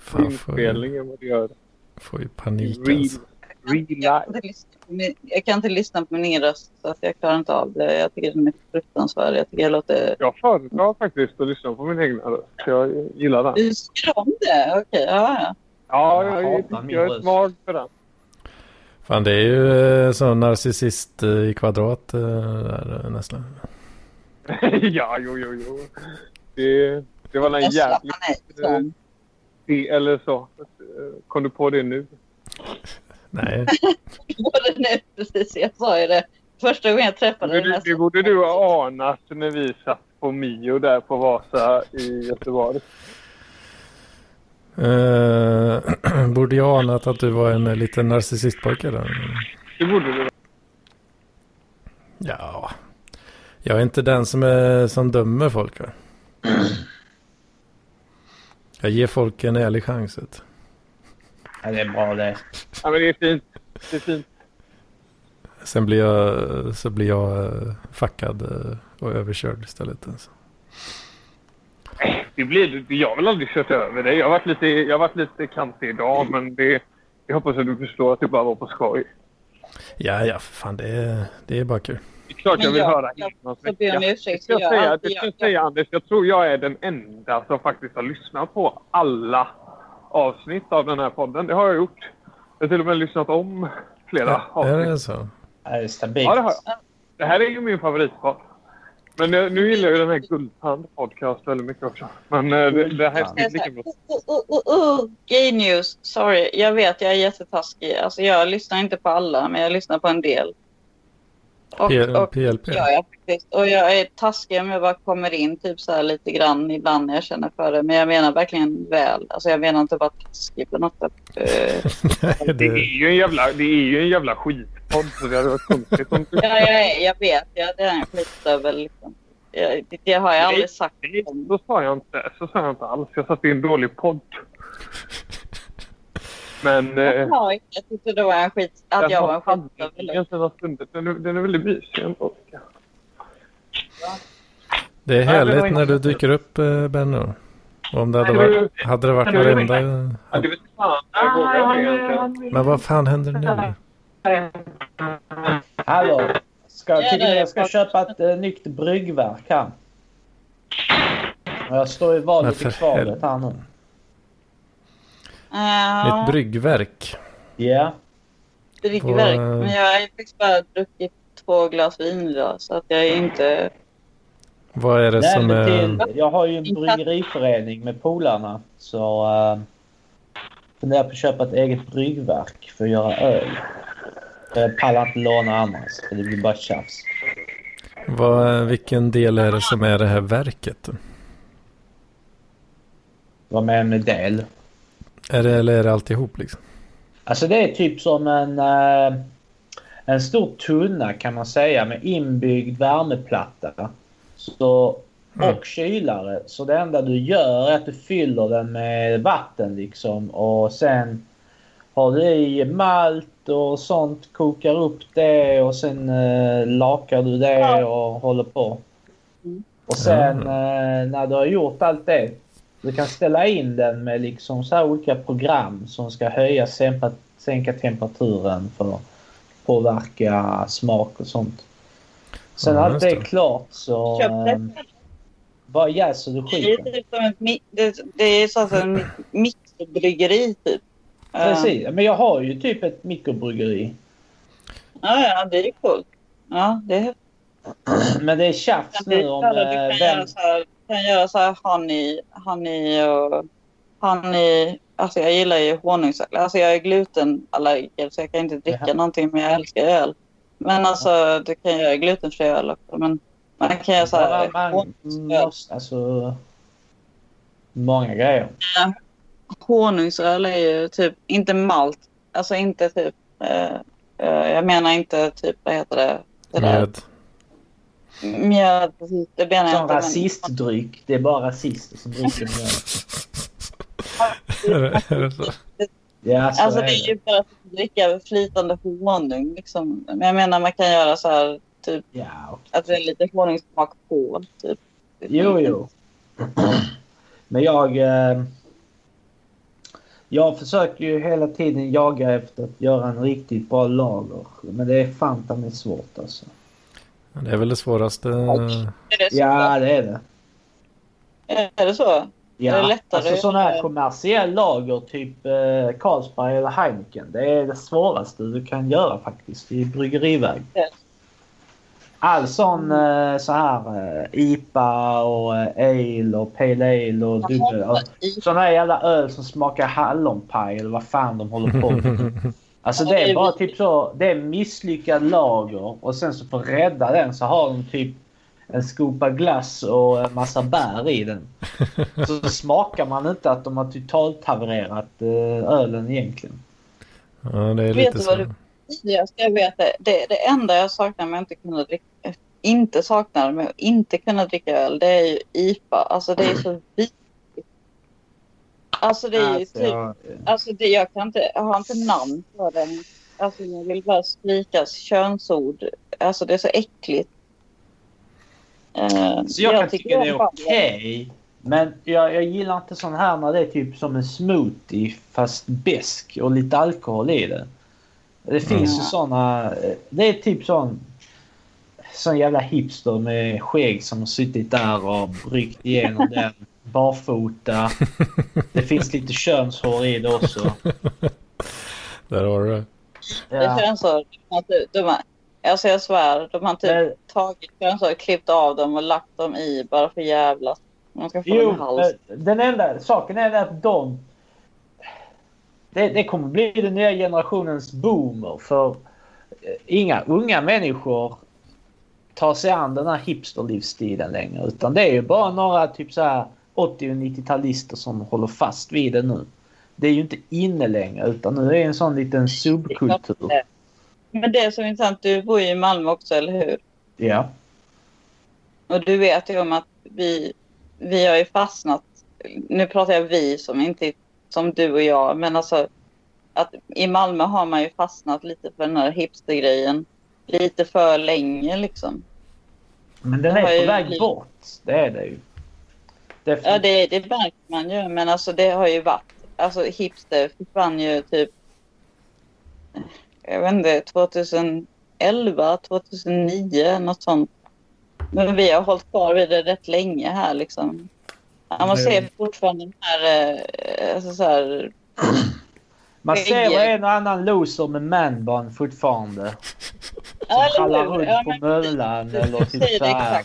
Fan, inspelning än vad det gör får ju panik Real. alltså. Real Jag life. kan, inte lyssna på min, jag kan inte lyssna på min egen röst så att jag klarar inte av det. Jag tycker den är fruktansvärd. Jag tycker jag låter... Jag föredrar faktiskt att lyssna på min egen röst. Jag gillar den. Du tycker om det? Okej, ja, ja. Ja, Jag jag, jag, jag är svag för den. Fan det är ju eh, sån narcissist eh, i kvadrat eh, där, nästan. ja, jo, jo, jo. Det, det var en jävligt... eller så. Kom du på det nu? Nej, Både nu, precis. Jag sa ju det. Första gången jag träffade Det, den här det borde du ha anat när vi satt på Mio där på Vasa i Göteborg. Eh, borde jag anat att du var en liten narcissistpojke då? Det borde du. Ja, jag är inte den som, är, som dömer folk. Va? Jag ger folk en ärlig chans. vet du. Ja, det är bra det. Ja, men det är fint. Det är fint. Sen blir jag, så blir jag eh, fuckad eh, och överkörd istället. Alltså. Det blir, jag har väl aldrig kört över dig. Jag har varit lite, jag har varit lite kantig idag, men det, jag hoppas att du förstår att det bara var på skoj. Ja, ja, för fan det är, det är bara kul. Det är klart jag vill jag- höra jag ska jag jag- säga, jag- det ska jag jag- säga Anders. Jag tror jag är den enda som faktiskt har lyssnat på alla avsnitt av den här podden. Det har jag gjort. Jag har till och med lyssnat om flera Ja, är avsnitt. det så? Ja, det är stabilt. Ja, det har jag. Det här är ju min favoritpodd. Men eh, nu gillar jag ju den här Guldtand podcast väldigt mycket också. Men eh, det, det här är lika bra. Gay news. Sorry, jag vet jag är jättetaskig. Alltså jag lyssnar inte på alla, men jag lyssnar på en del. Och, P- och, PLP? ja, jag, faktiskt. och jag är taskig om jag bara kommer in typ så här lite grann ibland när jag känner för det. Men jag menar verkligen väl. Alltså jag menar inte bara taskig på något sätt. Eh, Det är ju en jävla, det är ju en jävla skitpodd så det hade varit konstigt om ja, jag, är, jag vet. Jag, det är en skitstövel liksom. Jag, det, det har jag aldrig sagt. Nej, så sa jag inte. Så sa jag inte alls. Jag sa att det är en dålig podd. Men... Eh, Ja, jag tyckte det var en skit. Att jag var en skitstövel. Den, är- den är väldigt mysig ändå. det är härligt när du dyker upp eh, Benno. Om det hade Nej, varit, hade det varit varenda... Egentligen. Men vad fan händer nu? Hallå! Ska, tycker ni jag ska köpa ett uh, nytt bryggverk här? Jag står i valet i kvalet här nu. Ja. Ett bryggverk. Ja. Bryggverk. Vad- Men jag har faktiskt bara druckit två glas vin idag. Så att jag är inte... Vad är det Nej, som är... till, jag har ju en bryggeriförening med polarna. Så uh, funderar på att köpa ett eget bryggverk för att göra öl. Jag pallar inte låna annars för det blir bara tjafs. Vad, vilken del är det som är det här verket? Vad menar du med del? Är det, eller är det alltihop liksom? Alltså det är typ som en, eh, en stor tunna kan man säga med inbyggd värmeplatta. Så, Mm. och kylare. Så det enda du gör är att du fyller den med vatten liksom och sen har du i malt och sånt, kokar upp det och sen eh, lakar du det och håller på. Och sen eh, när du har gjort allt det du kan ställa in den med liksom så här olika program som ska höja, sänka, sänka temperaturen för att påverka smak och sånt. Sen Ja, allt just det är klart så Köp det. bara jäser du Det är skiten. typ som ett det, det är så att en mi- mikrobryggeri typ. Precis. Men jag har ju typ ett mikrobryggeri. Ja, ja, det är coolt. Ja, det är Men det är tjafs nu om så här, eh, Du kan göra så här, du kan göra så här honey, honey och honey. Alltså jag gillar ju honungsöl. Alltså jag är glutenallergiker så jag kan inte dricka Jaha. någonting men jag älskar öl. Men alltså du kan göra glutenfri öl också. Men man kan göra så här honungsöl. alltså... Många grejer. honungsöl är ju typ inte malt. Alltså inte typ. Eh, eh, jag menar inte typ vad heter det? det. Med... Mjöd. precis, Det menar jag Som inte. men- rasistdryck. Det är bara rasister som dricker det, det så? Ja, så Alltså är det är ju bara att dricka flytande honung liksom. Men jag menar man kan göra så här typ Ja, okej. att det är lite honungssmak på. Typ. Jo, jo. Men jag... Eh, Jag försöker ju hela tiden jaga efter att göra en riktigt bra lager. Men det är fan mig svårt alltså. Det är väl det svåraste. Är det så? Ja, det är det. Är det så? Ja, Är det lättare? alltså sådana här kommersiell lager, typ eh, Carlsberg eller Heineken. Det är det svåraste du kan göra faktiskt i bryggeriväg. Ja. All sån eh, så här eh, IPA och eh, Ale och Pale Ale och dubbel. Här jävla öl som smakar hallonpaj eller vad fan de håller på med. Alltså det är bara typ så. Det är misslyckad lager och sen så för att rädda den så har de typ en skopa glass och en massa bär i den. Så smakar man inte att de har totalt havererat eh, ölen egentligen. Ja, det är Vet lite du så. vad du- Jag ska veta, det, det enda jag saknar med att inte kunna dricka, inte saknar med att inte kunna dricka öl, det är ju IPA. Alltså det är så viktigt. Alltså det är ju Alltså, typ, jag- alltså det, jag kan inte, jag har inte namn på den. Alltså jag vill bara skrika könsord. Alltså det är så äckligt. Eh, Så jag, kan tycka det är okej. Men jag, jag gillar inte sån här när det är typ som en smoothie fast besk och lite alkohol i det. Det finns ju Mm. såna. eh, Det är typ sån. Sån jävla hipster med skägg som har suttit där och bryggt igenom den. Barfota. Det finns lite könshår i det också. Där har du det. Det Ja. känns så. De har, de har, alltså jag svär, de har typ Men- tagit könsår, klippt av dem och lagt dem i bara för jävlas. Man ska få Jo, en hals. den enda saken är att de... Det, det kommer bli den nya generationens boomer. För eh, inga unga människor tar sig an den här hipsterlivsstilen längre. Utan det är ju bara några typ så här 80 och 90-talister som håller fast vid det nu. Det är ju inte inne längre utan nu är det en sån liten subkultur. Men det är så intressant, du bor ju i Malmö också, eller hur? Ja. Och du vet ju om att vi, vi har ju fastnat, nu pratar jag vi som inte som du och jag, men alltså att i Malmö har man ju fastnat lite för den här hipstergrejen lite för länge liksom. Men den är på väg bort. Det är det ju. Det Ja, det, det märker man ju, men alltså det har ju varit, alltså hipster försvann ju typ, jag vet inte, 2011, 2009, något sånt. Men vi har hållit kvar vid det rätt länge här liksom. Ja, man ser fortfarande den här, eh, alltså så här, Man ser en och annan loser med manband fortfarande. Som hallar hur? runt Ja, på möllan eller typ så här.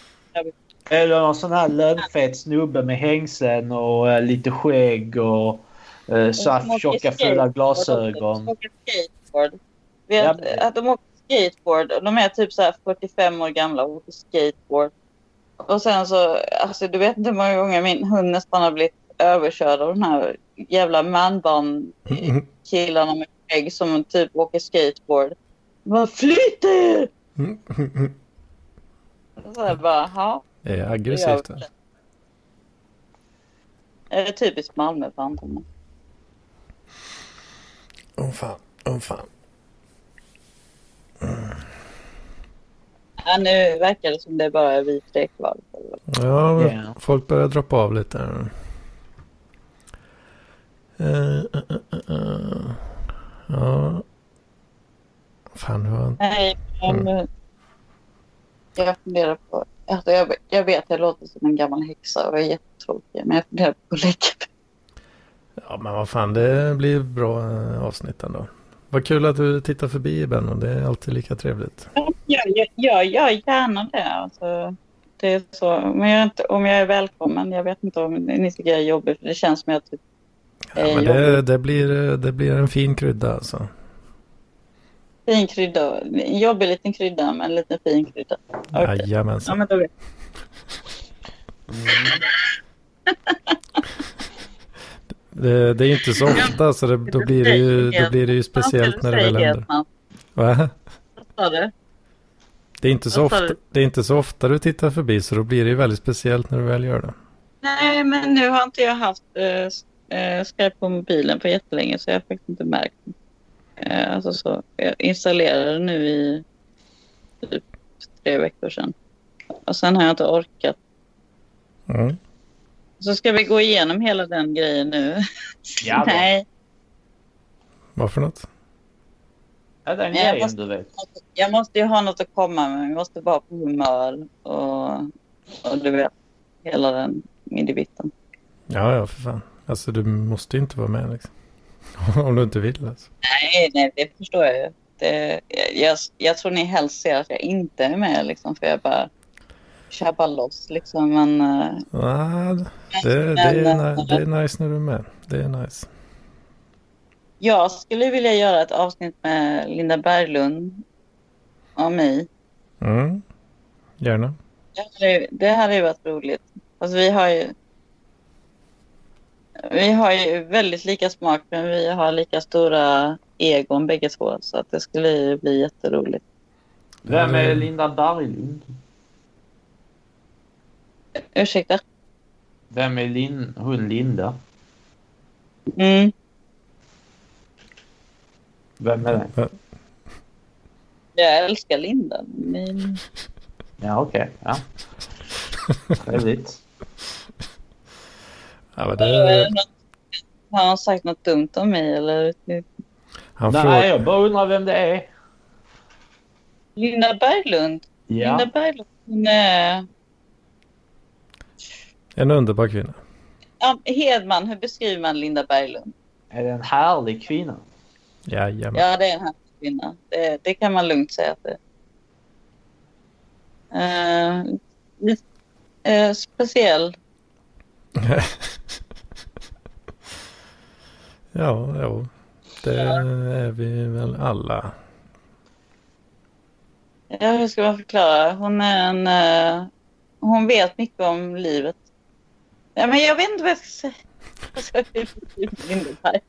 Eller någon sån här lönnfet snubbe med hängslen och eh, lite skägg och som saft, tjocka också, glasögon. Åker skateboard. Vet, Ja, men- Att de åker skateboard och de är typ så här 45 år gamla och åker skateboard. Och sen så, alltså du vet inte hur många gånger min hund nästan har blivit överkörd av den här jävla manband-killarna med skägg som typ åker skateboard. Bara flyt er! Så här bara, ja. Det är det gör aggressivt. vi. Är det typiskt Malmö för antagligen. Åh fan, åh fan. Ja, nu verkar det som det bara är vi tre kvar. Ja, Ja. folk börjar droppa av lite. Uh, uh, uh, uh. Ja. Fan, det var... Nej, men jag funderar på... Alltså jag, jag vet att jag låter som en gammal häxa och är jättetråkig. Men jag funderar på att lägga Ja, men vad fan, det blir bra eh, avsnitt ändå. Vad kul att du tittar förbi Benno. Det är alltid lika trevligt. Ja, jag, gör gärna det. Alltså, det är så. Men jag är inte, om jag är välkommen. Jag vet inte om ni tycker jag är jobbig. För det känns som jag typ... Ja, men det, det, blir, eh, det blir en fin krydda alltså. Fin krydda. En jobbig liten krydda, men en liten fin krydda. Ja, Jajamensan. men då vet Det, det är inte så ofta så det, då, blir det ju, då blir det ju speciellt när det väl händer. Va? Vad sa du? Det är, inte så Vad sa ofta, du? det är inte så ofta du tittar förbi så då blir det ju väldigt speciellt när du väl gör det. Nej, men nu har inte jag haft eh, Skype på mobilen på jättelänge så jag har faktiskt inte märkt. Eh, alltså så, jag installerade nu i typ tre veckor sedan. Och sen har jag inte orkat. Mm. Så ska vi gå igenom hela den grejen nu? Ja, då. Nej. Vad för något? Ja, den Jag grejen måste- du vet. Jag måste ju ha något att komma med. Jag måste vara på humör och, och du vet, hela den midibitten. Ja, ja, för fan. Alltså du måste ju inte vara med liksom. Om du inte vill alltså. Nej, nej, det förstår jag ju. Det, jag, jag tror ni helst ser att jag inte är med liksom, för jag bara kör bara loss liksom. Men eh, Ja, det, det, är, ni- det är nice när du är med. Det är nice. jag skulle vilja göra ett avsnitt med Linda Berglund och mig. Mm. Gärna. Det hade, det hade ju varit roligt. Alltså vi har ju vi har ju väldigt lika smak men vi har lika stora egon bägge två så att det skulle ju bli jätteroligt. Vem är det- Linda Berglund? Ursäkta? Vem är Lin hon Linda? Mm. Vem är det? Jag älskar Linda. Men... Ja, okej. Ja. Trevligt. Ja, det, Har han sagt något dumt om mig eller? han Nej, frågar... jag bara undrar vem det är. Linda Berglund? Linda Ja. Berglund? Hon är... En underbar kvinna. Ja, Hedman, hur beskriver man Linda Berglund? Är det en härlig kvinna? Jajamän. Ja, det är en härlig kvinna. Det, det kan man lugnt säga att det är. Lite, eh, speciell. ja, jo. Det är vi väl alla. Ja, hur ska man förklara? Hon är en... eh, hon vet mycket om livet. Ja, men jag vet inte vad jag ska säga. Linda Berglund?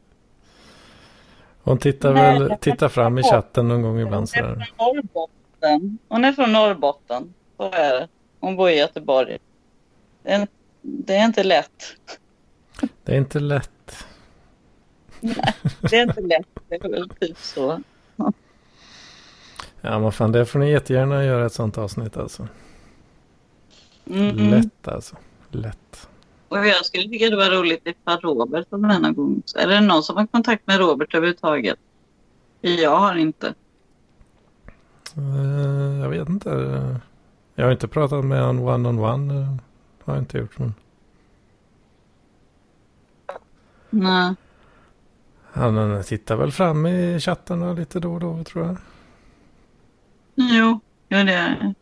Hon tittar Nej. väl tittar fram i chatten någon gång ibland Hon är från Norrbotten. Hon är från Norrbotten. Så är det. Hon bor i Göteborg. Det är, det är inte lätt. Det är inte lätt. Det är inte lätt. Det är väl typ så. Ja, men fan det får ni jättegärna göra ett sånt avsnitt alltså. Mm. Lätt alltså. Lätt. Och jag skulle tycka det var roligt ifall Robert var med någon gång. Är det någon som har kontakt med Robert överhuvudtaget? Jag har inte. Eh, jag vet inte. Jag har inte pratat med honom one-on-one. eh, Har jag inte gjort. Men Nej. han tittar väl fram i chattarna lite då och då tror jag. Jo, jo det är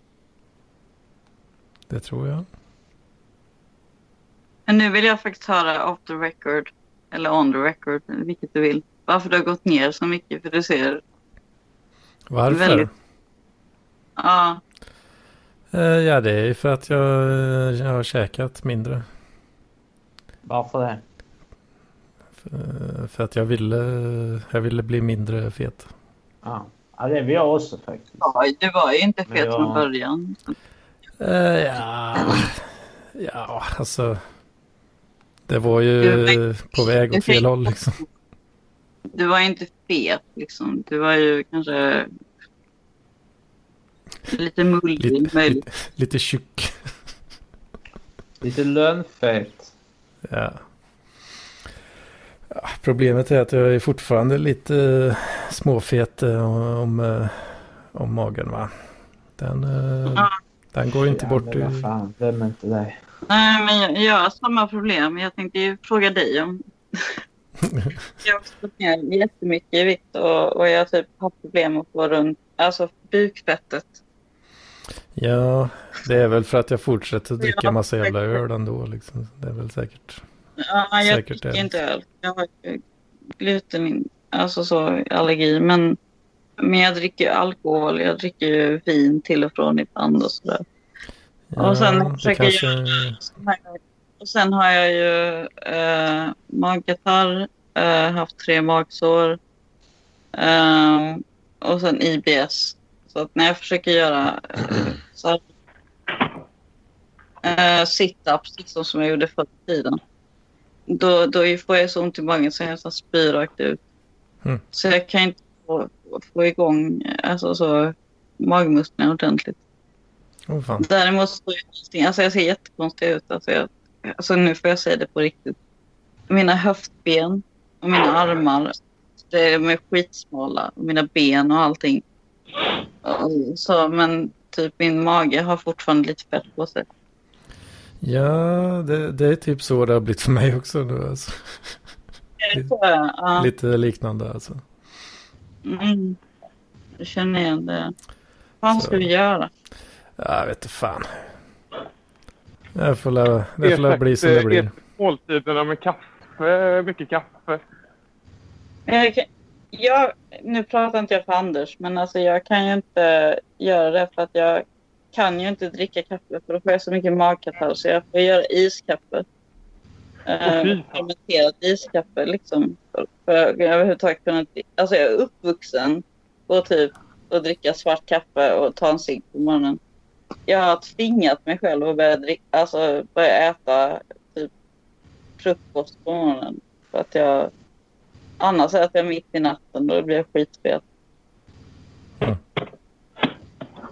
det. Tror jag. Men nu vill jag faktiskt höra off the record. Eller on the record, vilket du vill. Varför det har gått ner så mycket. För du ser, Varför? Väldigt. ja, ja, det är ju för att jag, eh, jag har käkat mindre. Varför det? Eh, För att jag ville, jag ville bli mindre fet. Ja. ja, det vill jag också faktiskt. ja, du var ju inte fet jag- från början. Eh, ja, ja, alltså. Det var ju Du på väg åt fel håll liksom. Du var inte fet liksom. Du var ju kanske lite mullrig Lite, möjligt. lite, lite tjock. Lite lönfet. Ja. Problemet är att jag är fortfarande lite eh, småfet eh, om, eh, om magen va. Den, Ja. den går inte ja, bort men vad fan, vem är inte det? Nej, men jag, jag har samma problem. Jag tänkte ju fråga dig om... jag har gått ner jättemycket i vikt och, och jag typ har problem att få runt alltså bukfettet. Ja, det är väl för att jag fortsätter dricka Ja, massa jävla öl ändå liksom. Det är väl säkert. Ja, jag Säkert dricker inte öl. Jag har gluten, alltså så allergi. Men, men jag dricker alkohol. Jag dricker ju vin till och från ibland och sådär. Ja, Och sen försöker kanske... Och sen har jag ju eh, magkatarr, eh, haft tre magsår eh, och sen IBS. Så att när jag försöker göra eh, så här, eh, sit-ups, liksom som jag gjorde förr i tiden, då, då får jag så ont i magen så jag nästan spyr rakt ut. Mm. Så jag kan inte få, få igång alltså, så, magmusklerna ordentligt. Fan. Däremot så alltså jag ser jättekonstig ut. Alltså, jag, alltså nu får jag säga det på riktigt. Mina höftben och mina armar det, de är skitsmala. Mina ben och allting. Så, men typ min mage har fortfarande lite fett på sig. Ja, det, det är typ så det har blivit för mig också nu. Alltså. Jag. Ja. Lite liknande alltså. Mm. Jag känner igen det. Vad Så. ska vi göra? Ja, jag vet inte fan. Det får la, det får la bli som det blir. eh, Måltiderna med kaffe, mycket kaffe. Men Jag nu pratar inte jag för Anders, men alltså jag kan ju inte göra det för att jag kan ju inte dricka kaffe för då får jag så mycket magkatarr så jag får göra iskaffe. Eh, fy fan. fermenterat iskaffe liksom. För, för jag överhuvudtaget kunna, alltså jag är uppvuxen på typ att dricka svart kaffe och ta en cigg på morgonen. Jag har tvingat mig själv att börja, dricka, alltså börja äta typ frukost på morgonen. För att jag Annars äter jag mitt i natten och då blir jag skitfet.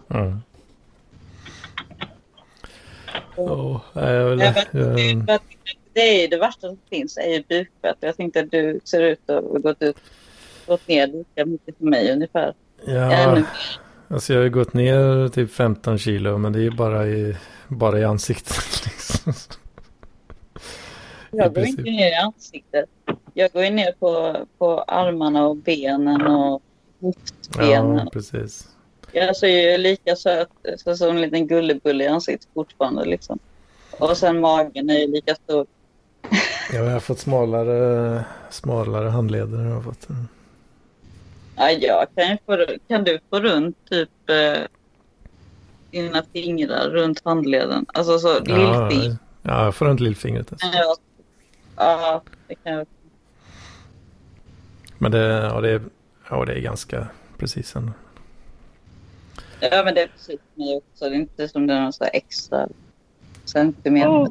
Mm. Oh, jag Jag jag, Det är det värsta som finns, är ju bukfett. Jag tänkte att du ser ut att ha gått, ut, gått ner lika mycket som mig ungefär. ja, Ännu. alltså jag har ju gått ner typ 15 kilo men det är ju bara i, bara i ansiktet. Liksom. Jag går inte ner i ansiktet. Jag går ju ner på, på armarna och benen och höftbenen. Ja, precis. Jag ser ju lika söt så som en liten gullebulle i ansiktet fortfarande. Liksom. Och sen magen är ju lika stor. Ja, jag har fått smalare, smalare handleder. Har jag fått. Ja, jag kan, få, kan du få runt typ eh, dina fingrar runt handleden? Alltså så Ja, lillfing. ja, jag får runt lillfingret. Alltså. Ja, ja, det kan jag. Men det, ja, det, är, ja, det är ganska precis ändå. Ja, men det är precis mig också. Det är inte som det är någon så här extra centimeter.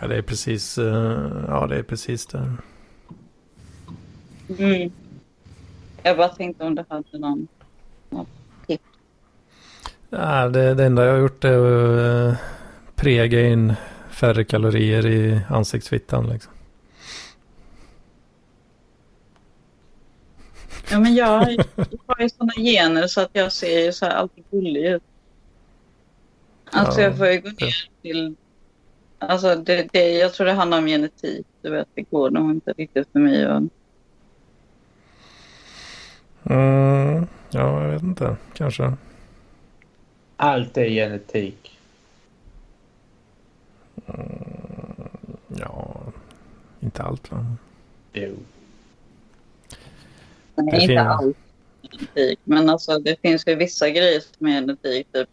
Ja, det är precis, eh, ja, det är precis där. Mm. Jag bara tänkte om du hade någon. Ja, det, det enda jag har gjort är att eh, prega in färre kalorier i ansiktsfittan. Liksom. Ja, men jag, har ju- jag har ju sådana gener så att jag ser ju så här alltid gullig ut. Alltså Ja, jag får ju gå ner till... Alltså det, det, jag tror det handlar om genetik. Du vet, det går nog inte riktigt för mig. Och, Mm, ja, jag vet inte. Kanske. Allt är genetik. Ja, inte allt va? Jo. Nej, inte allt genetik. Men alltså det finns ju vissa grejer som är genetik. Typ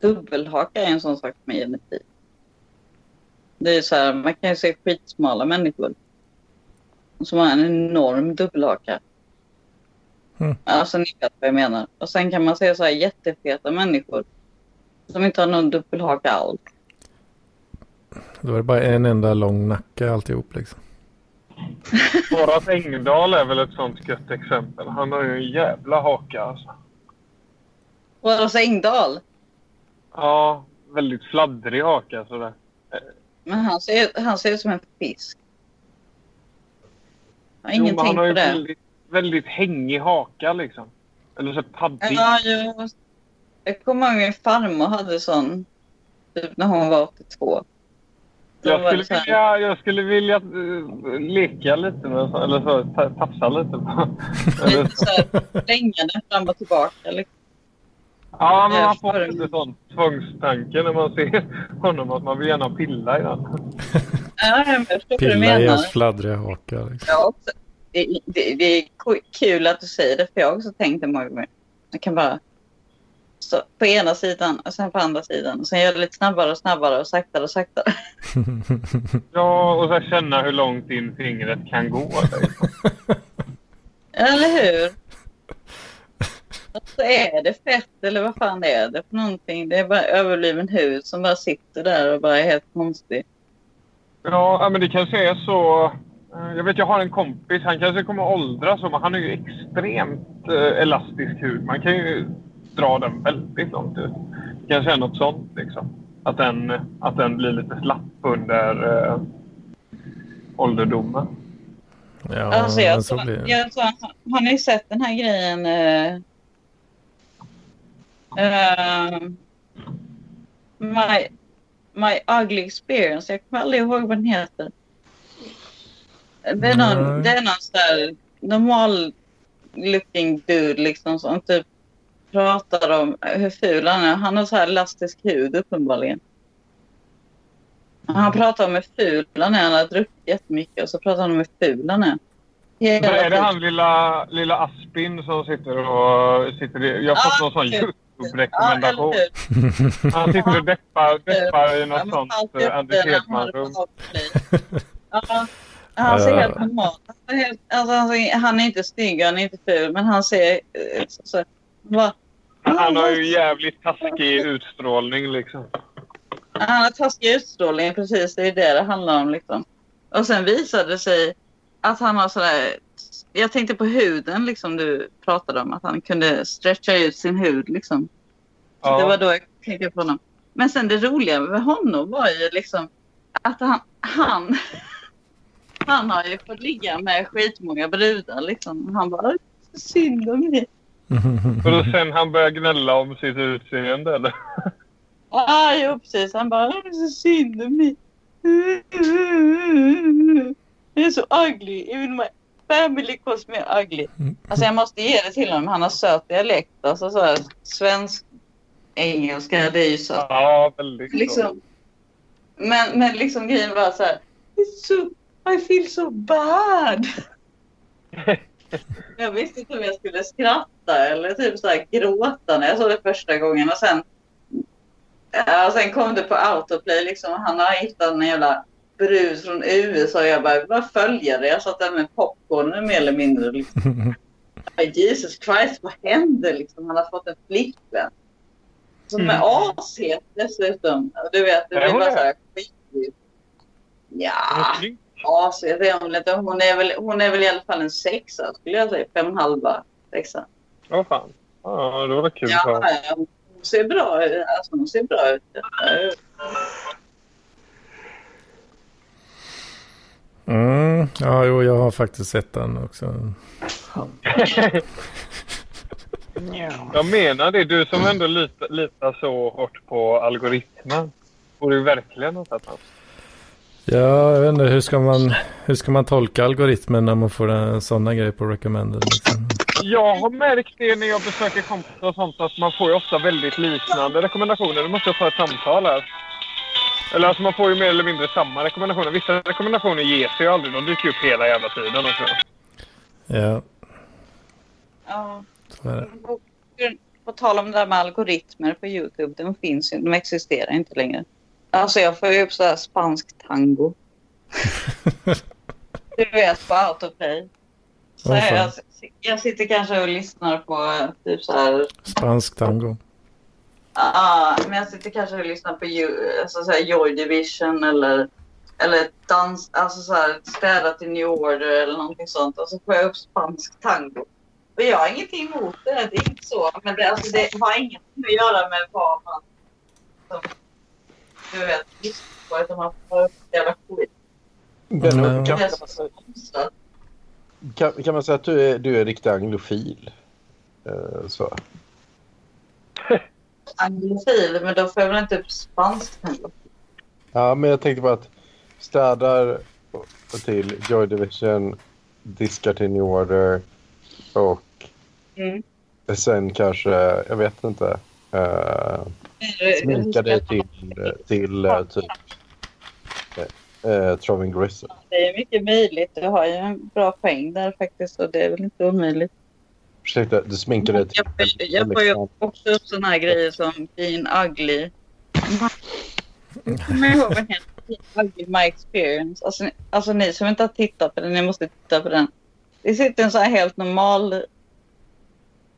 dubbelhaka är en sån sak med genetik. Det är så här, man kan ju se skitsmala människor. Som har en enorm dubbelhaka. Mm. Alltså ni vet vad jag menar. Och sen kan man se så här jättefeta människor. Som inte har någon dubbelhaka alls. Då är det bara en enda lång nacke alltihop liksom. Horace Engdahl är väl ett sånt gött exempel. Han har ju en jävla haka alltså. Horace Engdahl. Ja, väldigt fladdrig haka sådär. Men han ser, han ser ut som en fisk. Jag har Jo, men ingenting han har på ju det. väldigt, väldigt hängig haka liksom. Eller så paddig. Ja, jag, jag kommer ihåg min farmor hade sån. Typ när hon var 82. Jag skulle vilja, jag skulle vilja eh, leka lite med så- eller så, ta- tafsa lite på. Lite så. här, fram och tillbaka. Liksom. Ja, men man får lite sån tvångstanke när man ser honom att man vill gärna pilla i den. Ja, jag förstår vad du Pilla i menar. hans fladdriga haka. Liksom. Också, det, det, det är kul att du säger det, för jag har också tänkt det många gånger. Jag kan bara stå på ena sidan och sen på andra sidan. Och sen göra det lite snabbare och snabbare och saktare och saktare. Ja, och så känna hur långt in fingret kan gå. Eller hur? Alltså är det fett eller vad fan är det för någonting? Det är bara överbliven hud som bara sitter där och bara är helt konstig. Ja, men det kanske är så. eh, Jag vet, jag har en kompis. Han kanske kommer att åldras, men han har ju extremt eh, elastisk hud. Man kan ju dra den väldigt långt ut. Det kanske är något sånt liksom. Att den, att den blir lite slapp under eh, ålderdomen. Ja, Alltså jag, så blir jag tror, har ni sett den här grejen? eh, eh, my, my ugly experience. Jag kommer aldrig ihåg vad den heter. Det är någon, Nej. det är någon sån där normal looking dude liksom som typ pratar om hur ful han är. Han har så här elastisk hud uppenbarligen. Han pratar om hur ful han är. Han har druckit jättemycket och så pratar han om hur ful han är. Hela är det tiden. han lilla, lilla Aspin som sitter och... Sitter i, jag har fått Ja, någon sån. Ja, YouTube-rekommendation. hur? han sitter och deppar, deppar i Ja, något sånt Anders Hedman-rum. Ja, Han ser Ja. helt normal han är helt, alltså, han, ser, han är inte snygg, han är inte ful, men han ser... eh, Så, så, bara, Han har ju jävligt taskig utstrålning liksom. Han har taskig utstrålning, precis. Det är det det handlar om. Liksom. Och sen visade det sig att han har sådär... Jag tänkte på huden liksom du pratade om. Att han kunde stretcha ut sin hud liksom. Ja. Det var då jag tänkte på honom. Men sen det roliga med honom var ju liksom att han... Han, han har ju fått ligga med skitmånga brudar liksom. Han bara, synd om mig. Och då sen han börjar gnälla om sitt utseende eller? Ja, jo precis. Han bara, det är så synd om mig. Det är så ugly. Even my family calls me ugly. Alltså jag måste ge det till honom. Han har söt dialekt. Alltså så här, svensk engelska, det är ju så. Ja, väldigt. Liksom, men, men liksom grejen var så här. It's so, I feel so bad. jag visste inte om jag skulle skratta eller typ så här gråta när jag såg det första gången. Och sen, ja, sen kom det på autoplay. Liksom, han har hittat en jävla brus från USA. Jag bara, vad följer det? Jag satt där med popcorn mer eller mindre. Liksom. Jesus Christ, vad händer? Liksom, han har fått en flickvän. Som är Mm. ashet dessutom. Du vet, det Är blir bara så här skitligt. Ja, ashet är hon inte. Hon är, väl, hon är väl i alla fall en sexa skulle jag säga. Fem halva sexa. Vad fan. Ja, det var kul. Ja, hon ser bra ut. Alltså, hon ser bra ut. Ja, Mm, ja, jo, jag har faktiskt sett den också. Jag menar det. Du som ändå litar, litar så hårt på algoritmen. Borde ju verkligen ha sett den. Ja, jag vet inte, hur ska man, hur ska man tolka algoritmen när man får en sådana grejer på recommended? Liksom? Jag har märkt det när jag besöker kompisar och sånt att man får ju ofta väldigt liknande rekommendationer. Du måste jag ta ett samtal här. Eller alltså man får ju mer eller mindre samma rekommendationer. Vissa rekommendationer ges ju aldrig. De dyker upp hela jävla tiden också. Ja, ja. så är det. På, på tal om det där med algoritmer på Youtube. De finns ju. De existerar inte längre. Alltså jag får ju upp så här spansk tango. Du vet på autoplay. Så fan. jag, jag sitter kanske och lyssnar på typ så här. Spansk tango. Ja, men jag sitter kanske och lyssnar på Ju- alltså så här Joy Division eller, eller dans, alltså så här städa till New Order eller någonting sånt. Och så får jag upp spansk tango. Och jag har ingenting emot det, det är inte så. Men det, alltså, det har ingenting att göra med vad man som, du vet, lyssnar på. Utan man får upp jävla skit. Benno, Mm. kan, Det är kan, kan, man säga att du är, du är riktig anglofil? Eh, så. Anglofil, men då får jag väl inte upp spansk tango. Ja, men jag tänkte på att städar till Joy Division, diskar till New Order och Mm. sen kanske, jag vet inte, uh, sminkar dig till, till uh, typ uh, Troving Gristle. Det är mycket möjligt. Du har ju en bra poäng där faktiskt och det är väl inte omöjligt. Ursäkta, du sminkar dig. Jag, jag får ju också upp såna här grejer som Being Ugly. Jag kommer ihåg vad. Being Ugly My Experience. Alltså, ni- alltså ni som inte har tittat på den, ni måste titta på den. Det sitter en så här helt normal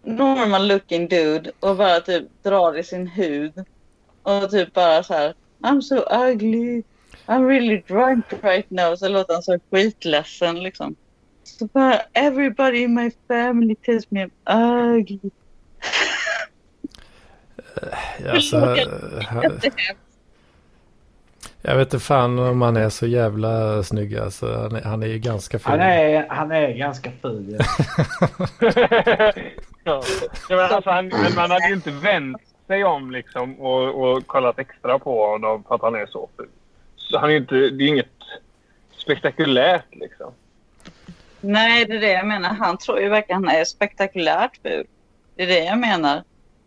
normal looking dude och bara typ drar i sin hud. Och typ bara så här I'm so ugly. I'm really drunk right now. Så låter han så skitledsen liksom. Så bara everybody in my family tells me I'm ugly. Alltså, Jag vet inte fan om han är så jävla snygg alltså. Han är, han är ju ganska ful. Han är, han är ganska ful. Ja. Ja, men alltså, han, men man hade ju inte vänt sig om liksom och, och kollat extra på honom för att han är så ful. Så han är ju inte, det är inget spektakulärt liksom. Nej, det är det jag menar. Han tror ju verkligen han är spektakulärt ful. Det är det jag menar.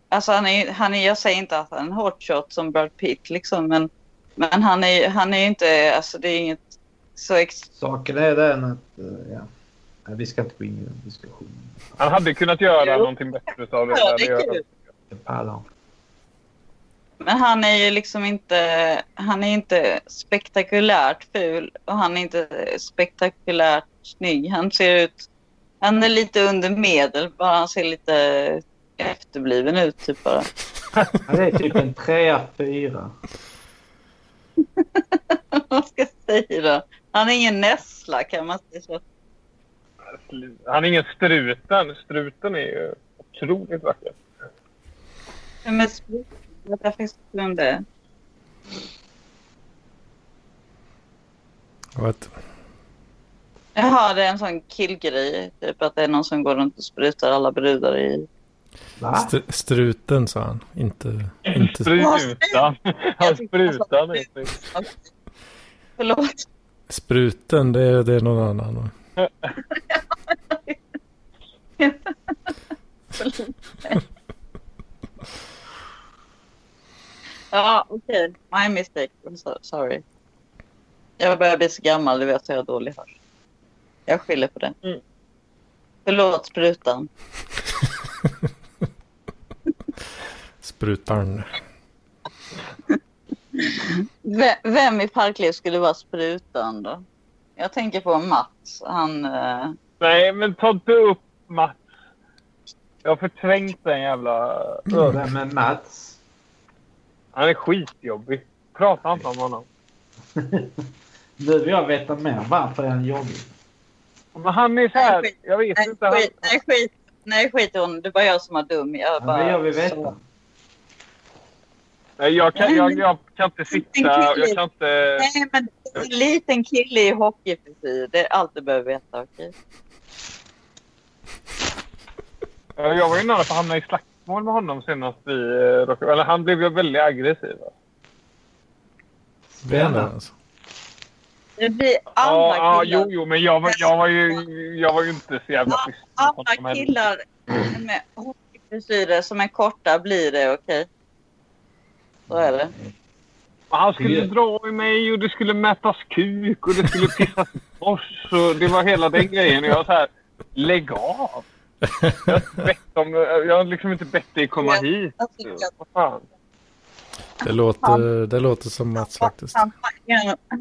Alltså han är, han är, jag säger inte att han är en hotshot som Brad Pitt liksom, men, men han är han är ju inte, alltså det är inget så ex... Saken är den att, eh, ja. Nej, vi ska inte gå in i den diskussionen. Han hade kunnat göra Jo. någonting bättre av det. Ja, det är kul. Jag pallar. Men han är ju liksom inte, han är inte spektakulärt ful och han är inte spektakulärt snygg. Han ser ut, han är lite under medel, bara han ser lite efterbliven ut typ bara. Han är typ en trea, fyra. Vad ska jag säga då? Han är ingen nässla kan man säga så. Han är ingen struten. Struten är ju otroligt vacker. Men sprut, jag faktiskt är. What? Jaha, det är en sån killgrej. Typ att det är någon som går runt och sprutar alla brudar i. Va? St struten sa han. Inte... inte... Sprutan. Han sprutan snygg. Förlåt. Spruten, det är, det är någon annan. Ja, okej. My mistake. I'm so, sorry. Jag börjar bli så gammal, du vet, så jag har dålig hörsel. Jag skyller på det. Mm. Förlåt, sprutan. Sprutarn. V- vem i Parkliv skulle vara sprutan då? Jag tänker på Mats. Han... eh, Nej, men ta inte upp Mats. Jag har förträngt den jävla... Vem är Mats? Han är skitjobbig. Prata inte om honom. Du vill jag veta mer varför är han jobbig? Men han är så här... Nej. Jag vet Nej, inte. Han, skit, nej, skit, nej, skit i honom. Det var jag som var dum. Jag Ja, bara, men jag vill veta. nej, jag, kan, jag, jag kan inte sitta... Jag kan inte... Nej, men en liten kille i hockeyfrisyr. Det är allt du behöver veta, okej? Jag var ju nära på att hamna i slagsmål med honom senast vi eh, råkade... Eller han blev ju väldigt aggressiv. va? Benen alltså. Det blir Ja, alla ja, killar. jo, jo, men jag var, jag var, ju, jag var ju inte så jävla schysst. heller. killar med hockeyfrisyrer som är korta blir det, okej? Så är det. Han skulle Det- dra i mig och det skulle mätas kuk och det skulle pissas bors. Det var hela den grejen. Och jag var så här, lägg av. Jag har, bett om, jag har liksom inte bett dig komma hit. Vad fan. Det låter, det låter som Mats faktiskt. Han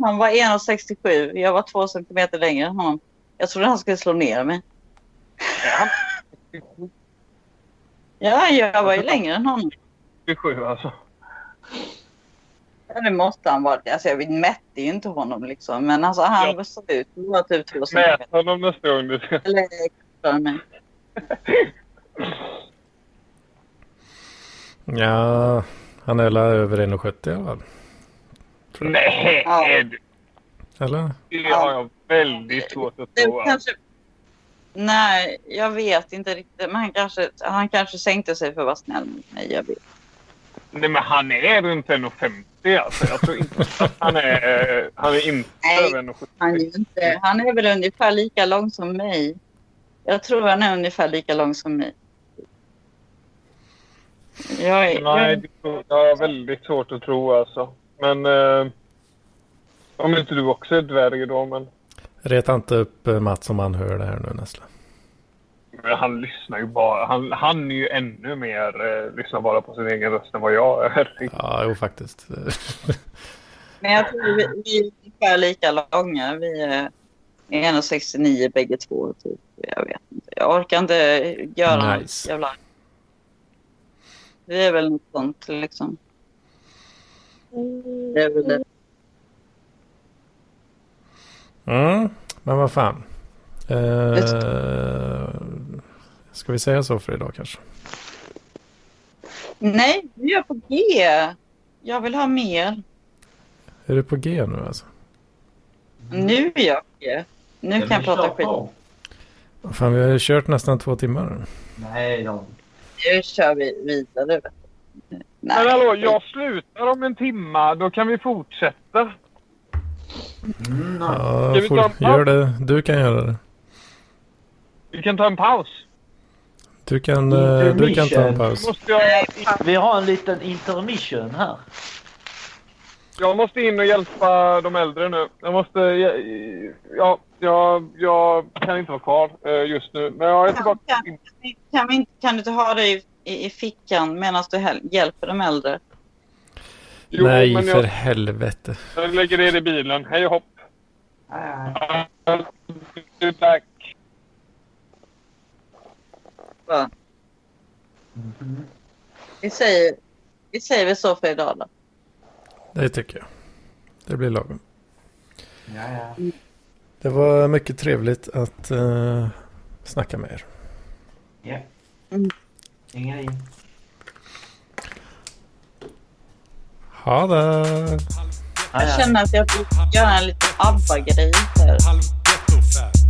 han var 1,67. Jag var två centimeter längre än honom. Jag trodde han skulle slå ner mig. Ja, jag var ju längre än honom. 27 alltså. Ja, det måste han vara. Alltså, jag mätte ju inte honom liksom. Men alltså, han Ja. såg ut att vara typ två centimeter. Mät honom nästa gång du ska. Eller för mig. Ja, han är väl över 1,70 i alla fall. Nej, Ja. Eller? det har jag väldigt svårt att tro. kanske... Nej, jag vet inte riktigt. Men han kanske, han kanske sänkte sig för att vara snäll mot mig. Jag vet. Nej, men han är runt 1,50 alltså. Jag tror inte att han är... Han är inte Nej. över 1,70. Han är, inte, han är väl ungefär lika lång som mig. Jag tror han är ungefär lika lång som mig. Jag är, Nej, jag, det tror- jag har väldigt svårt att tro alltså. Men... Eh, om inte du också är dvärg då, men... Reta inte upp eh, Mats om han hör det här nu men han lyssnar ju bara. Han, han är ju ännu mer... Eh, lyssnar bara på sin egen röst än vad jag är. Ja, jo faktiskt. men jag tror vi, vi är ungefär lika långa. Vi är 1,69 bägge två. Typ. Jag vet inte. Jag orkar inte göra Nice. något jävla... Vi är väl något sånt liksom. Det är väl det. Mm, men vad fan. Eh, ska vi säga så för idag kanske? Nej, vi är på G. Jag vill ha mer. Är du på G nu alltså? Nu är jag ja. Nu kan jag prata skit. Vad Fan, vi har ju kört nästan två timmar. Nej då. Nu kör vi vidare. du. Men Nej. hallå, jag slutar om en timma. Då kan vi fortsätta. Mm, nej. Ja, vi får, gör det. Du kan göra det. Vi kan ta en paus. Du kan, eh, du kan ta en paus. Måste jag, Nej. Vi har en liten intermission här. jag måste in och hjälpa de äldre nu. Jag måste... Ja, jag, jag kan inte vara kvar eh, just nu. Men jag är tillbaka. Kan, kan, vi, inte- kan du inte ha det i, i, i fickan medan du hjälper de äldre? Jo, Nej, men för jag, helvete. jag lägger ner det i bilen. Hej och hopp. Är back. Va? Mhm. Vi säger, vi säger väl så för idag då. Det tycker jag. Det blir lagom. Ja, ja. Det var mycket trevligt att uh, snacka med er. Ja. Yeah. Inga in. Ha det! Jag känner att jag vill göra en liten ABBA-grej här. Halv ghetto-fab.